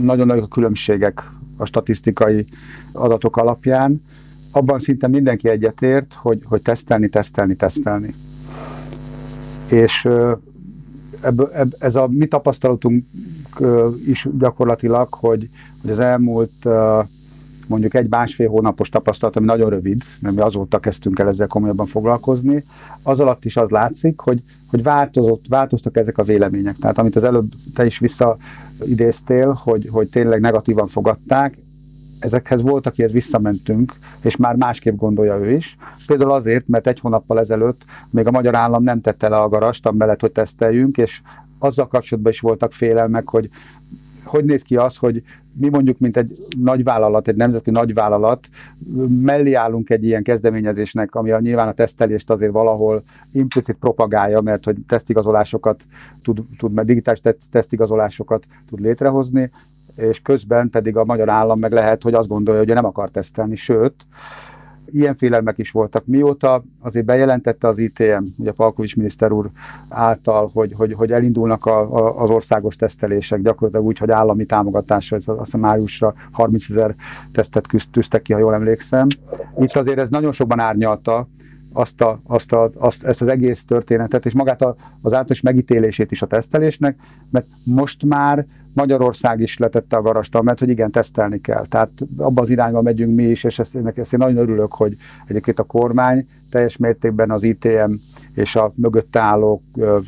nagyon nagyok a különbségek a statisztikai adatok alapján, abban szinte mindenki egyetért, hogy, hogy tesztelni, tesztelni, tesztelni. És ebből, ebb, ez a mi tapasztalatunk is gyakorlatilag, hogy, hogy az elmúlt mondjuk egy másfél hónapos tapasztalat, ami nagyon rövid, mert mi azóta kezdtünk el ezzel komolyabban foglalkozni, az alatt is az látszik, hogy, hogy változott, változtak ezek a vélemények. Tehát amit az előbb te is visszaidéztél, hogy, hogy tényleg negatívan fogadták, ezekhez volt, akihez visszamentünk, és már másképp gondolja ő is. Például azért, mert egy hónappal ezelőtt még a magyar állam nem tette le a garast, amellett, hogy teszteljünk, és azzal kapcsolatban is voltak félelmek, hogy hogy néz ki az, hogy mi mondjuk, mint egy nagyvállalat, egy nemzeti nagyvállalat, mellé állunk egy ilyen kezdeményezésnek, ami a, nyilván a tesztelést azért valahol implicit propagálja, mert hogy tesztigazolásokat tud, tud mert digitális tesztigazolásokat tud létrehozni, és közben pedig a magyar állam meg lehet, hogy azt gondolja, hogy nem akar tesztelni, sőt, ilyen félelmek is voltak. Mióta azért bejelentette az ITM, ugye Palkovics miniszter úr által, hogy, hogy, hogy elindulnak a, a, az országos tesztelések, gyakorlatilag úgy, hogy állami támogatásra, azt hiszem májusra 30 ezer tesztet tűztek ki, ha jól emlékszem. Itt azért ez nagyon sokban árnyalta azt, a, azt, a, azt ezt az egész történetet, és magát a, az általános megítélését is a tesztelésnek, mert most már Magyarország is letette a garastal, mert hogy igen, tesztelni kell. Tehát abban az irányba megyünk mi is, és ezt, ezt én nagyon örülök, hogy egyébként a kormány teljes mértékben az ITM és a mögötte állók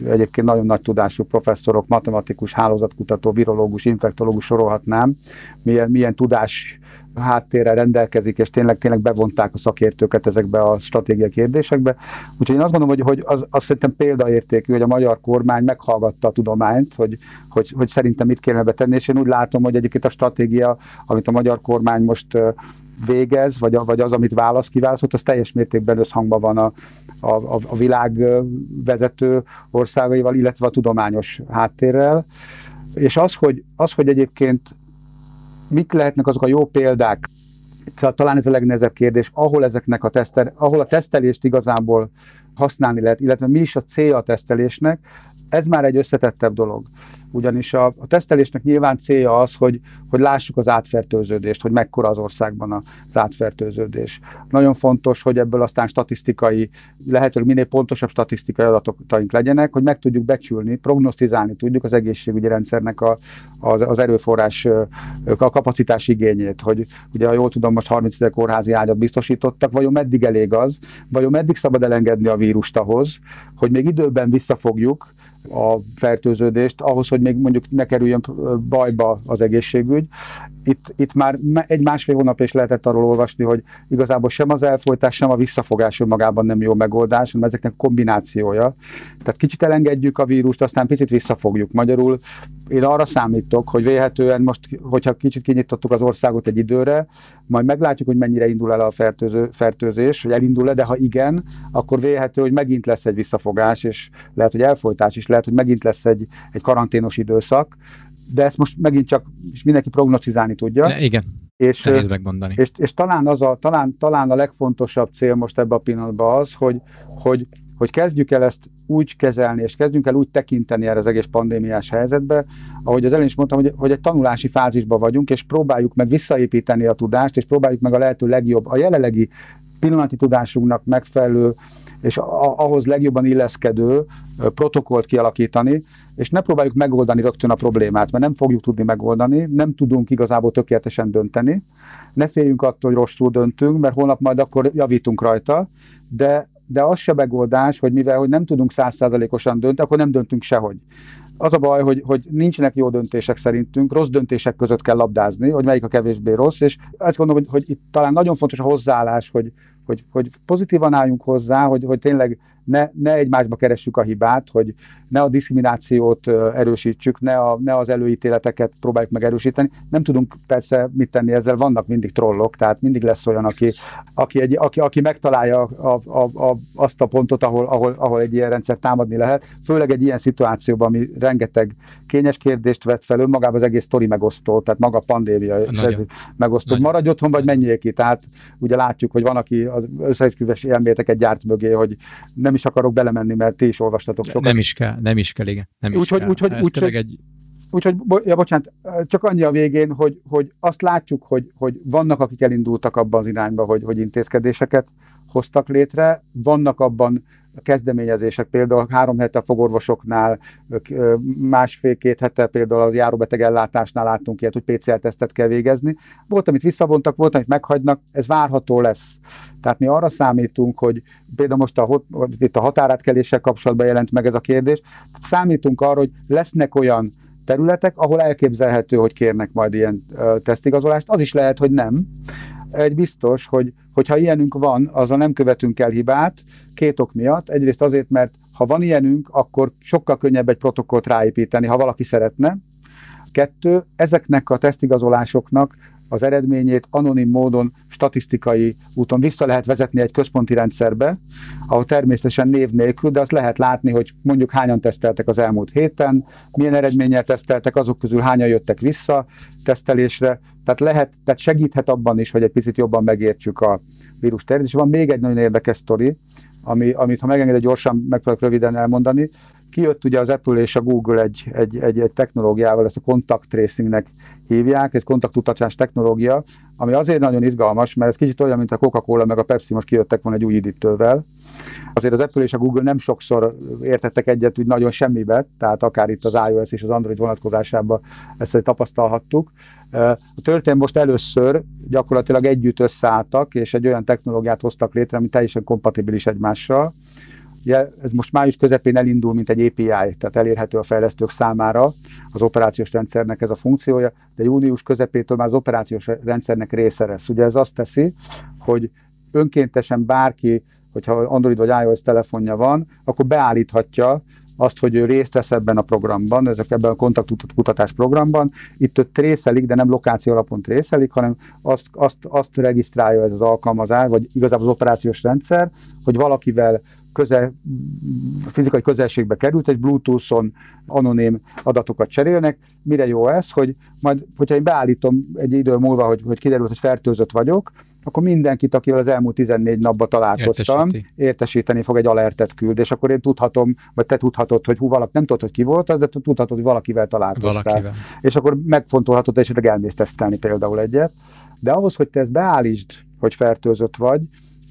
egyébként nagyon nagy tudású professzorok, matematikus, hálózatkutató, virológus, infektológus sorolhatnám, milyen, milyen tudás háttérrel rendelkezik, és tényleg, tényleg bevonták a szakértőket ezekbe a stratégiai kérdésekbe. Úgyhogy én azt gondolom, hogy, hogy az, az szerintem példaértékű, hogy a magyar kormány meghallgatta a tudományt, hogy, hogy, hogy szerintem mit kéne betenni, és én úgy látom, hogy egyébként a stratégia, amit a magyar kormány most végez, vagy, vagy az, amit válasz, kiválaszolt, az teljes mértékben összhangban van a, a, a világ vezető országaival, illetve a tudományos háttérrel. És az, hogy, az, hogy egyébként mik lehetnek azok a jó példák, talán ez a legnehezebb kérdés, ahol ezeknek a tesztel, ahol a tesztelést igazából használni lehet, illetve mi is a célja a tesztelésnek, ez már egy összetettebb dolog. Ugyanis a, a tesztelésnek nyilván célja az, hogy, hogy lássuk az átfertőződést, hogy mekkora az országban az átfertőződés. Nagyon fontos, hogy ebből aztán statisztikai, lehetőleg minél pontosabb statisztikai adataink legyenek, hogy meg tudjuk becsülni, prognosztizálni tudjuk az egészségügyi rendszernek a, az, az erőforrás, a kapacitás igényét, hogy ugye, ha jól tudom, most 30 ezer kórházi ágyat biztosítottak, vajon meddig elég az, vajon meddig szabad elengedni a vírust ahhoz, hogy még időben visszafogjuk, a fertőződést, ahhoz, hogy még mondjuk ne kerüljön bajba az egészségügy. Itt, itt már egy másfél hónap is lehetett arról olvasni, hogy igazából sem az elfolytás, sem a visszafogás önmagában nem jó megoldás, hanem ezeknek kombinációja. Tehát kicsit elengedjük a vírust, aztán picit visszafogjuk. Magyarul én arra számítok, hogy véhetően most, hogyha kicsit kinyitottuk az országot egy időre, majd meglátjuk, hogy mennyire indul el a fertőző, fertőzés, hogy elindul-e, de ha igen, akkor véhető, hogy megint lesz egy visszafogás, és lehet, hogy elfolytás is, lehet, hogy megint lesz egy, egy karanténos időszak, de ezt most megint csak mindenki prognosztizálni tudja.
Ne, igen.
És, megmondani. És, és talán, az a, talán, talán a legfontosabb cél most ebben a pillanatban az, hogy, hogy hogy kezdjük el ezt úgy kezelni, és kezdjünk el úgy tekinteni erre az egész pandémiás helyzetbe, ahogy az elején is mondtam, hogy, hogy egy tanulási fázisban vagyunk, és próbáljuk meg visszaépíteni a tudást, és próbáljuk meg a lehető legjobb, a jelenlegi pillanati tudásunknak megfelelő és ahhoz legjobban illeszkedő protokollt kialakítani, és ne próbáljuk megoldani rögtön a problémát, mert nem fogjuk tudni megoldani, nem tudunk igazából tökéletesen dönteni, ne féljünk attól, hogy rosszul döntünk, mert holnap majd akkor javítunk rajta, de de az se megoldás, hogy mivel hogy nem tudunk százszázalékosan dönteni, akkor nem döntünk sehogy. Az a baj, hogy, hogy nincsenek jó döntések szerintünk, rossz döntések között kell labdázni, hogy melyik a kevésbé rossz, és azt gondolom, hogy, hogy itt talán nagyon fontos a hozzáállás, hogy, hogy, hogy pozitívan álljunk hozzá, hogy, hogy tényleg ne, ne egymásba keressük a hibát, hogy ne a diszkriminációt erősítsük, ne, a, ne az előítéleteket próbáljuk meg erősíteni. Nem tudunk persze mit tenni ezzel, vannak mindig trollok, tehát mindig lesz olyan, aki, aki, egy, aki, aki megtalálja a, a, a, azt a pontot, ahol, ahol, ahol egy ilyen rendszer támadni lehet. Főleg egy ilyen szituációban, ami rengeteg kényes kérdést vett fel önmagában az egész sztori megosztó, tehát maga a pandémia megosztó. Nagyon. Maradj otthon, vagy menjél ki. Tehát ugye látjuk, hogy van, aki az összeesküvés elméleteket gyárt mögé, hogy nem is akarok belemenni, mert ti is olvastatok sokat.
Nem is kell, nem is kell, igen. Nem
úgy,
is
hogy,
kell.
Úgy, hogy, úgy,
hogy, egy
úgyhogy, ja, bocsánat, csak annyi a végén, hogy, hogy azt látjuk, hogy, hogy vannak, akik elindultak abban az irányba, hogy, hogy intézkedéseket hoztak létre, vannak abban kezdeményezések, például három hete fogorvosoknál, másfél-két hete például a járóbeteg ellátásnál láttunk ilyet, hogy PCR-tesztet kell végezni. Volt, amit visszavontak, volt, amit meghagynak, ez várható lesz. Tehát mi arra számítunk, hogy például most a, itt a határátkeléssel kapcsolatban jelent meg ez a kérdés, számítunk arra, hogy lesznek olyan területek, ahol elképzelhető, hogy kérnek majd ilyen tesztigazolást. Az is lehet, hogy nem. Egy biztos, hogy hogyha ilyenünk van, azzal nem követünk el hibát, két ok miatt. Egyrészt azért, mert ha van ilyenünk, akkor sokkal könnyebb egy protokollt ráépíteni, ha valaki szeretne. Kettő, ezeknek a tesztigazolásoknak az eredményét anonim módon, statisztikai úton vissza lehet vezetni egy központi rendszerbe, ahol természetesen név nélkül, de azt lehet látni, hogy mondjuk hányan teszteltek az elmúlt héten, milyen eredménnyel teszteltek, azok közül hányan jöttek vissza tesztelésre, tehát lehet, tehát segíthet abban is, hogy egy picit jobban megértsük a vírus terjedést. Van még egy nagyon érdekes sztori, ami, amit ha megengedett gyorsan megpróbálok röviden elmondani. Kijött ugye az Apple és a Google egy, egy, egy, egy technológiával, ezt a contact tracingnek hívják, ez kontaktutatás technológia, ami azért nagyon izgalmas, mert ez kicsit olyan, mint a Coca-Cola meg a Pepsi most kijöttek volna egy új üdítővel. Azért az Apple és a Google nem sokszor értettek egyet úgy nagyon semmibe, tehát akár itt az iOS és az Android vonatkozásában ezt tapasztalhattuk. A történet most először gyakorlatilag együtt összeálltak, és egy olyan technológiát hoztak létre, ami teljesen kompatibilis egymással. Ugye ez most május közepén elindul, mint egy API, tehát elérhető a fejlesztők számára az operációs rendszernek ez a funkciója, de június közepétől már az operációs rendszernek része lesz. Ugye ez azt teszi, hogy önkéntesen bárki, hogyha Android vagy iOS telefonja van, akkor beállíthatja azt, hogy ő részt vesz ebben a programban, ezek ebben a kontaktkutatás programban. Itt őt trészelik, de nem lokáció alapon trészelik, hanem azt, azt, azt regisztrálja ez az alkalmazás, vagy igazából az operációs rendszer, hogy valakivel közel, fizikai közelségbe került, egy Bluetooth-on anonim adatokat cserélnek. Mire jó ez, hogy majd, hogyha én beállítom egy idő múlva, hogy, hogy kiderült, hogy fertőzött vagyok, akkor mindenkit, akivel az elmúlt 14 napban találkoztam, Értesíti. értesíteni fog egy alertet küld, és akkor én tudhatom, vagy te tudhatod, hogy hú, valaki, nem tudod, hogy ki volt az, de tudhatod, hogy valakivel találkoztál. Valakivel. És akkor megfontolhatod, és esetleg elmész tesztelni például egyet. De ahhoz, hogy te ezt beállítsd, hogy fertőzött vagy,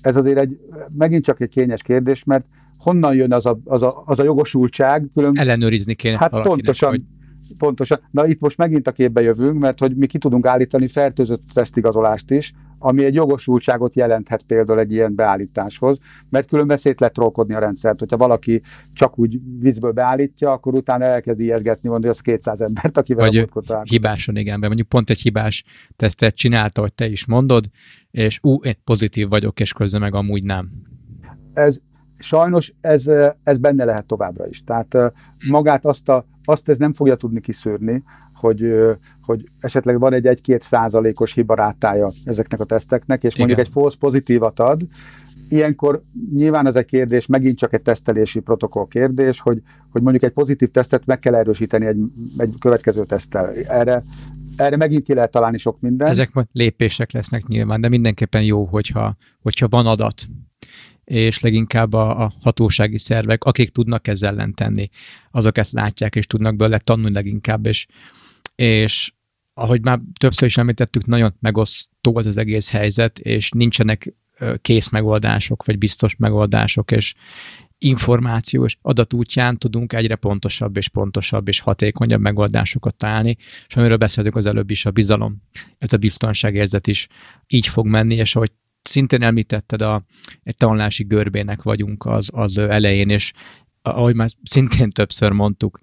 ez azért egy, megint csak egy kényes kérdés, mert honnan jön az a, az a, az a jogosultság?
Külön... Ellenőrizni kéne
Hát pontosan, hogy... pontosan. Na itt most megint a képbe jövünk, mert hogy mi ki tudunk állítani fertőzött tesztigazolást is, ami egy jogosultságot jelenthet például egy ilyen beállításhoz, mert különben szét lehet trollkodni a rendszert. Hogyha valaki csak úgy vízből beállítja, akkor utána elkezd ijeszgetni, mondani, hogy az 200 embert, akivel
Vagy a igen, mert mondjuk pont egy hibás tesztet csinálta, hogy te is mondod, és ú, én pozitív vagyok, és közben meg amúgy nem.
Ez, sajnos ez, ez benne lehet továbbra is. Tehát magát azt, a, azt ez nem fogja tudni kiszűrni, hogy, hogy esetleg van egy 1-2 százalékos hibarátája ezeknek a teszteknek, és mondjuk Igen. egy false pozitívat ad, ilyenkor nyilván ez egy kérdés, megint csak egy tesztelési protokoll kérdés, hogy, hogy mondjuk egy pozitív tesztet meg kell erősíteni egy, egy következő teszttel. Erre, erre megint ki lehet találni sok mindent.
Ezek majd lépések lesznek nyilván, de mindenképpen jó, hogyha, hogyha van adat, és leginkább a, a hatósági szervek, akik tudnak ezzel ellen tenni, azok ezt látják, és tudnak belőle tanulni leginkább, és és ahogy már többször is említettük, nagyon megosztó az az egész helyzet, és nincsenek kész megoldások, vagy biztos megoldások, és információs adatútján tudunk egyre pontosabb és pontosabb és hatékonyabb megoldásokat találni, és amiről beszéltük az előbb is, a bizalom, ez a biztonságérzet is így fog menni, és ahogy szintén említetted, a, egy tanulási görbének vagyunk az, az elején, és ahogy már szintén többször mondtuk,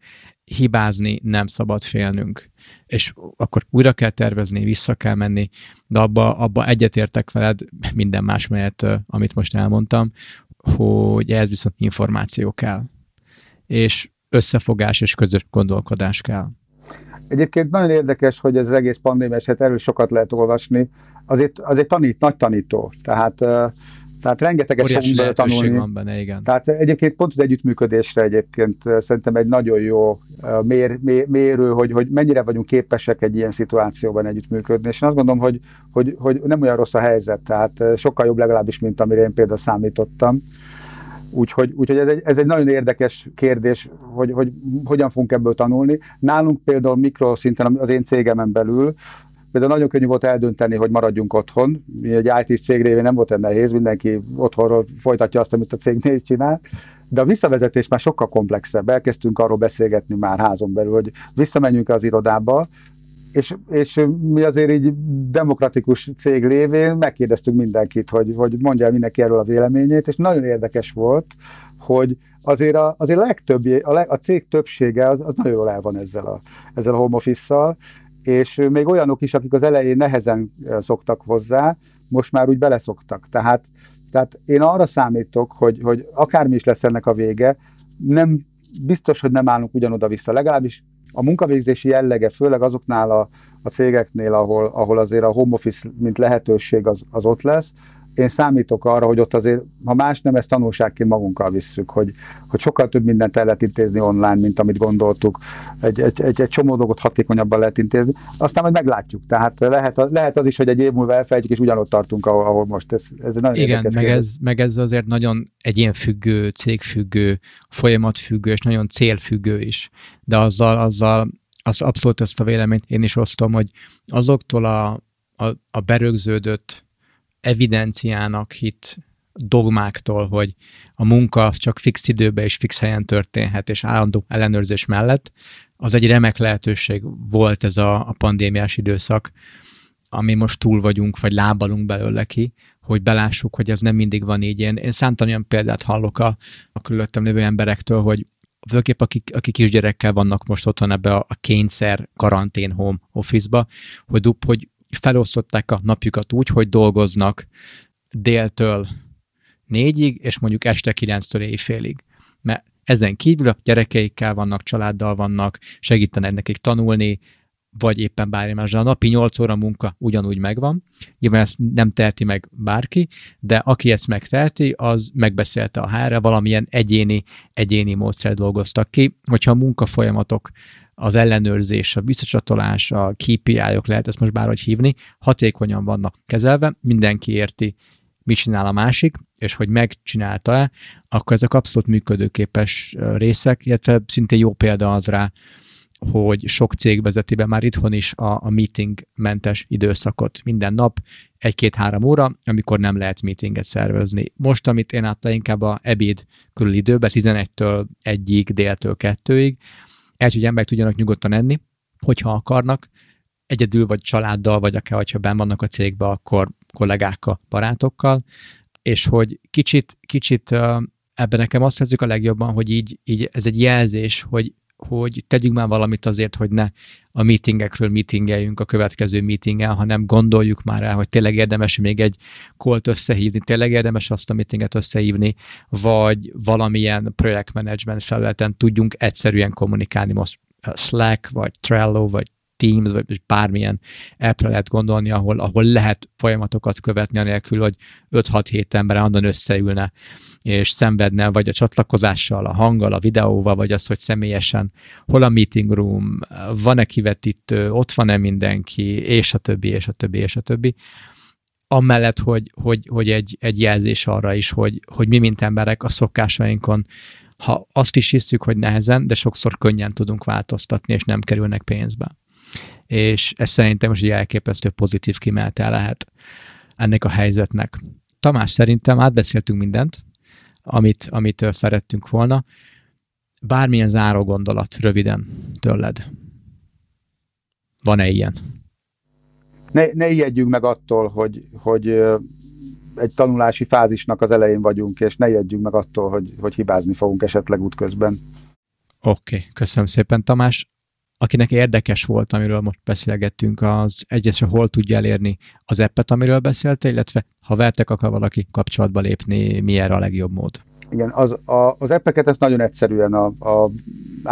hibázni nem szabad félnünk és akkor újra kell tervezni, vissza kell menni, de abba, abba egyetértek veled minden más mellett, amit most elmondtam, hogy ehhez viszont információ kell, és összefogás és közös gondolkodás kell.
Egyébként nagyon érdekes, hogy ez az egész pandémia eset, erről sokat lehet olvasni. Azért, azért tanít, nagy tanító. Tehát tehát rengeteget
fogunk bele tanulni. Van benne, igen.
Tehát egyébként pont az együttműködésre egyébként szerintem egy nagyon jó mér, mér, mérő, hogy, hogy mennyire vagyunk képesek egy ilyen szituációban együttműködni. És én azt gondolom, hogy, hogy, hogy nem olyan rossz a helyzet, tehát sokkal jobb legalábbis, mint amire én például számítottam. Úgyhogy, úgyhogy ez, egy, ez egy nagyon érdekes kérdés, hogy, hogy hogyan fogunk ebből tanulni. Nálunk például mikroszinten az én cégemen belül Például nagyon könnyű volt eldönteni, hogy maradjunk otthon. Mi egy IT cég révén nem volt olyan nehéz, mindenki otthonról folytatja azt, amit a cégnél csinál. De a visszavezetés már sokkal komplexebb. Elkezdtünk arról beszélgetni már házon belül, hogy visszamenjünk az irodába, és, és mi azért így demokratikus cég lévén megkérdeztünk mindenkit, hogy, hogy mondja el mindenki erről a véleményét, és nagyon érdekes volt, hogy azért a, azért legtöbb, a, leg, a cég többsége az, az nagyon jól el van ezzel a, ezzel a home office-szal, és még olyanok is, akik az elején nehezen szoktak hozzá, most már úgy beleszoktak. Tehát, tehát én arra számítok, hogy, hogy akármi is lesz ennek a vége, nem biztos, hogy nem állunk ugyanoda vissza. Legalábbis a munkavégzési jellege, főleg azoknál a, a cégeknél, ahol, ahol azért a home office mint lehetőség az, az ott lesz, én számítok arra, hogy ott azért, ha más nem, ezt tanulságként magunkkal visszük, hogy, hogy sokkal több mindent el lehet intézni online, mint amit gondoltuk. Egy, egy, egy, egy csomó dolgot hatékonyabban lehet intézni. Aztán majd meglátjuk. Tehát lehet, lehet az is, hogy egy év múlva elfelejtjük, és ugyanott tartunk, ahol, ahol most. Ez, ez nagyon
Igen, meg ez, meg ez azért nagyon egyénfüggő, cégfüggő, folyamatfüggő, és nagyon célfüggő is. De azzal, azzal az abszolút ezt a véleményt én is osztom, hogy azoktól a, a, a berögződött evidenciának hit dogmáktól, hogy a munka csak fix időben és fix helyen történhet, és állandó ellenőrzés mellett, az egy remek lehetőség volt ez a, a pandémiás időszak, ami most túl vagyunk, vagy lábalunk belőle ki, hogy belássuk, hogy ez nem mindig van így. Én, én számtalan olyan példát hallok a, a körülöttem lévő emberektől, hogy főképp akik, akik kisgyerekkel vannak most otthon ebbe a, a kényszer karantén home office-ba, hogy, dub, hogy felosztották a napjukat úgy, hogy dolgoznak déltől négyig, és mondjuk este kilenctől éjfélig. Mert ezen kívül a gyerekeikkel vannak, családdal vannak, segítenek nekik tanulni, vagy éppen bármi más, de a napi 8 óra munka ugyanúgy megvan. Nyilván ezt nem teheti meg bárki, de aki ezt megteheti, az megbeszélte a hr valamilyen egyéni, egyéni módszer dolgoztak ki, hogyha a munkafolyamatok az ellenőrzés, a visszacsatolás, a KPI-ok lehet ezt most bárhogy hívni, hatékonyan vannak kezelve, mindenki érti, mit csinál a másik, és hogy megcsinálta-e, akkor ezek abszolút működőképes részek, illetve szinte jó példa az rá, hogy sok cég vezeti be már itthon is a, a meetingmentes időszakot minden nap, egy-két-három óra, amikor nem lehet meetinget szervezni. Most, amit én átla inkább a ebéd körül időben, 11-től 1-ig, déltől 2-ig, el, hogy emberek tudjanak nyugodtan enni, hogyha akarnak, egyedül vagy családdal, vagy akár, hogyha benn vannak a cégbe, akkor kollégákkal, barátokkal, és hogy kicsit, kicsit ebben nekem azt tetszik a legjobban, hogy így, így ez egy jelzés, hogy, hogy tegyünk már valamit azért, hogy ne a meetingekről meetingeljünk a következő meetingen, hanem gondoljuk már el, hogy tényleg érdemes még egy kolt összehívni, tényleg érdemes azt a meetinget összehívni, vagy valamilyen projektmenedzsment felületen tudjunk egyszerűen kommunikálni most Slack, vagy Trello, vagy Teams, vagy bármilyen appre lehet gondolni, ahol, ahol lehet folyamatokat követni, anélkül, hogy 5-6-7 ember andon összeülne és szenvedne, vagy a csatlakozással, a hanggal, a videóval, vagy az, hogy személyesen hol a meeting room, van-e kivetítő, ott van-e mindenki, és a többi, és a többi, és a többi. Amellett, hogy, hogy, hogy egy, egy jelzés arra is, hogy, hogy mi, mint emberek a szokásainkon ha azt is hiszük, hogy nehezen, de sokszor könnyen tudunk változtatni, és nem kerülnek pénzbe és ez szerintem most egy elképesztő pozitív kimenetel lehet ennek a helyzetnek. Tamás, szerintem átbeszéltünk mindent, amit, amit szerettünk volna. Bármilyen záró gondolat röviden tőled. Van-e ilyen?
Ne, ne ijedjünk meg attól, hogy, hogy egy tanulási fázisnak az elején vagyunk, és ne ijedjünk meg attól, hogy, hogy hibázni fogunk esetleg útközben.
Oké, okay, köszönöm szépen Tamás akinek érdekes volt, amiről most beszélgettünk, az egyesre hol tudja elérni az appet, amiről beszélte, illetve ha veltek akar valaki kapcsolatba lépni, mi erre a legjobb mód?
Igen, az, a, az appeket ezt nagyon egyszerűen a, a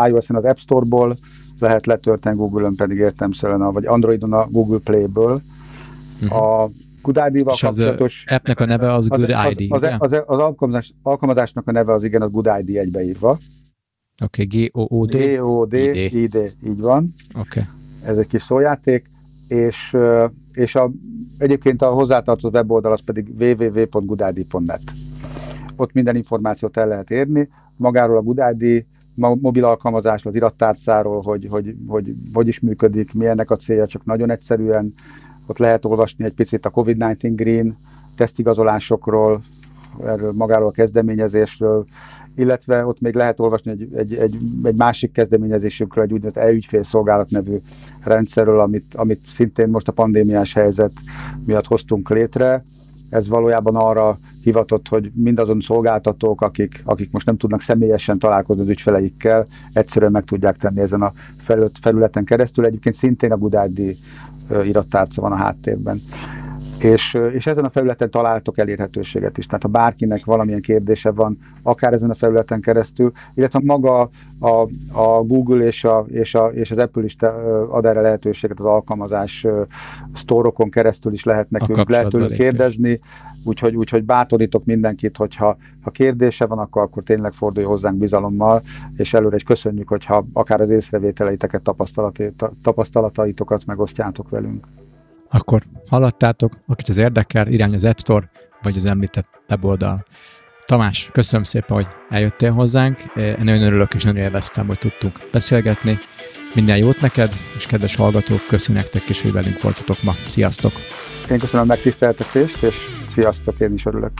iOS-en az App Store-ból lehet letölteni, Google-ön pedig értemszerűen, a, vagy Androidon a Google Play-ből. Uh-huh. A Good ID-val kapcsolatos...
Az appnek a neve az Good
az,
ID,
az, az, az, az, az alkalmazás, alkalmazásnak a neve az igen, az Good ID egybeírva.
Oké, okay, G-O-O-D.
G-O-D, ID. így van.
Oké. Okay.
Ez egy kis szójáték, és, és a, egyébként a hozzátartozó weboldal az pedig www.gudadi.net. ott minden információt el lehet érni. Magáról a Gudádi mobil alkalmazásról, az irattárcáról, hogy, hogy, hogy hogy is működik, milyennek a célja, csak nagyon egyszerűen ott lehet olvasni egy picit a COVID-19 Green tesztigazolásokról, erről magáról a kezdeményezésről, illetve ott még lehet olvasni egy, egy, egy, egy másik kezdeményezésünkről, egy úgynevezett e-ügyfélszolgálat nevű rendszerről, amit, amit szintén most a pandémiás helyzet miatt hoztunk létre. Ez valójában arra hivatott, hogy mindazon szolgáltatók, akik, akik most nem tudnak személyesen találkozni az ügyfeleikkel, egyszerűen meg tudják tenni ezen a felületen keresztül. Egyébként szintén a Gudádi irattárca van a háttérben és, és ezen a felületen találtok elérhetőséget is. Tehát ha bárkinek valamilyen kérdése van, akár ezen a felületen keresztül, illetve maga a, a Google és, a, és, a, és az Apple is ad erre lehetőséget az alkalmazás sztorokon keresztül is lehet nekünk lehet tőlük kérdezni, úgyhogy, úgyhogy bátorítok mindenkit, hogyha ha kérdése van, akkor, akkor tényleg fordulj hozzánk bizalommal, és előre is köszönjük, hogyha akár az észrevételeiteket, tapasztalataitokat megosztjátok velünk
akkor hallottátok, akit az érdekel, irány az App Store, vagy az említett weboldal. Tamás, köszönöm szépen, hogy eljöttél hozzánk. Én nagyon örülök és nagyon élveztem, hogy tudtunk beszélgetni. Minden jót neked, és kedves hallgatók, köszönjük nektek is, hogy velünk voltatok ma. Sziasztok!
Én köszönöm a megtiszteltetést, és sziasztok, én is örülök.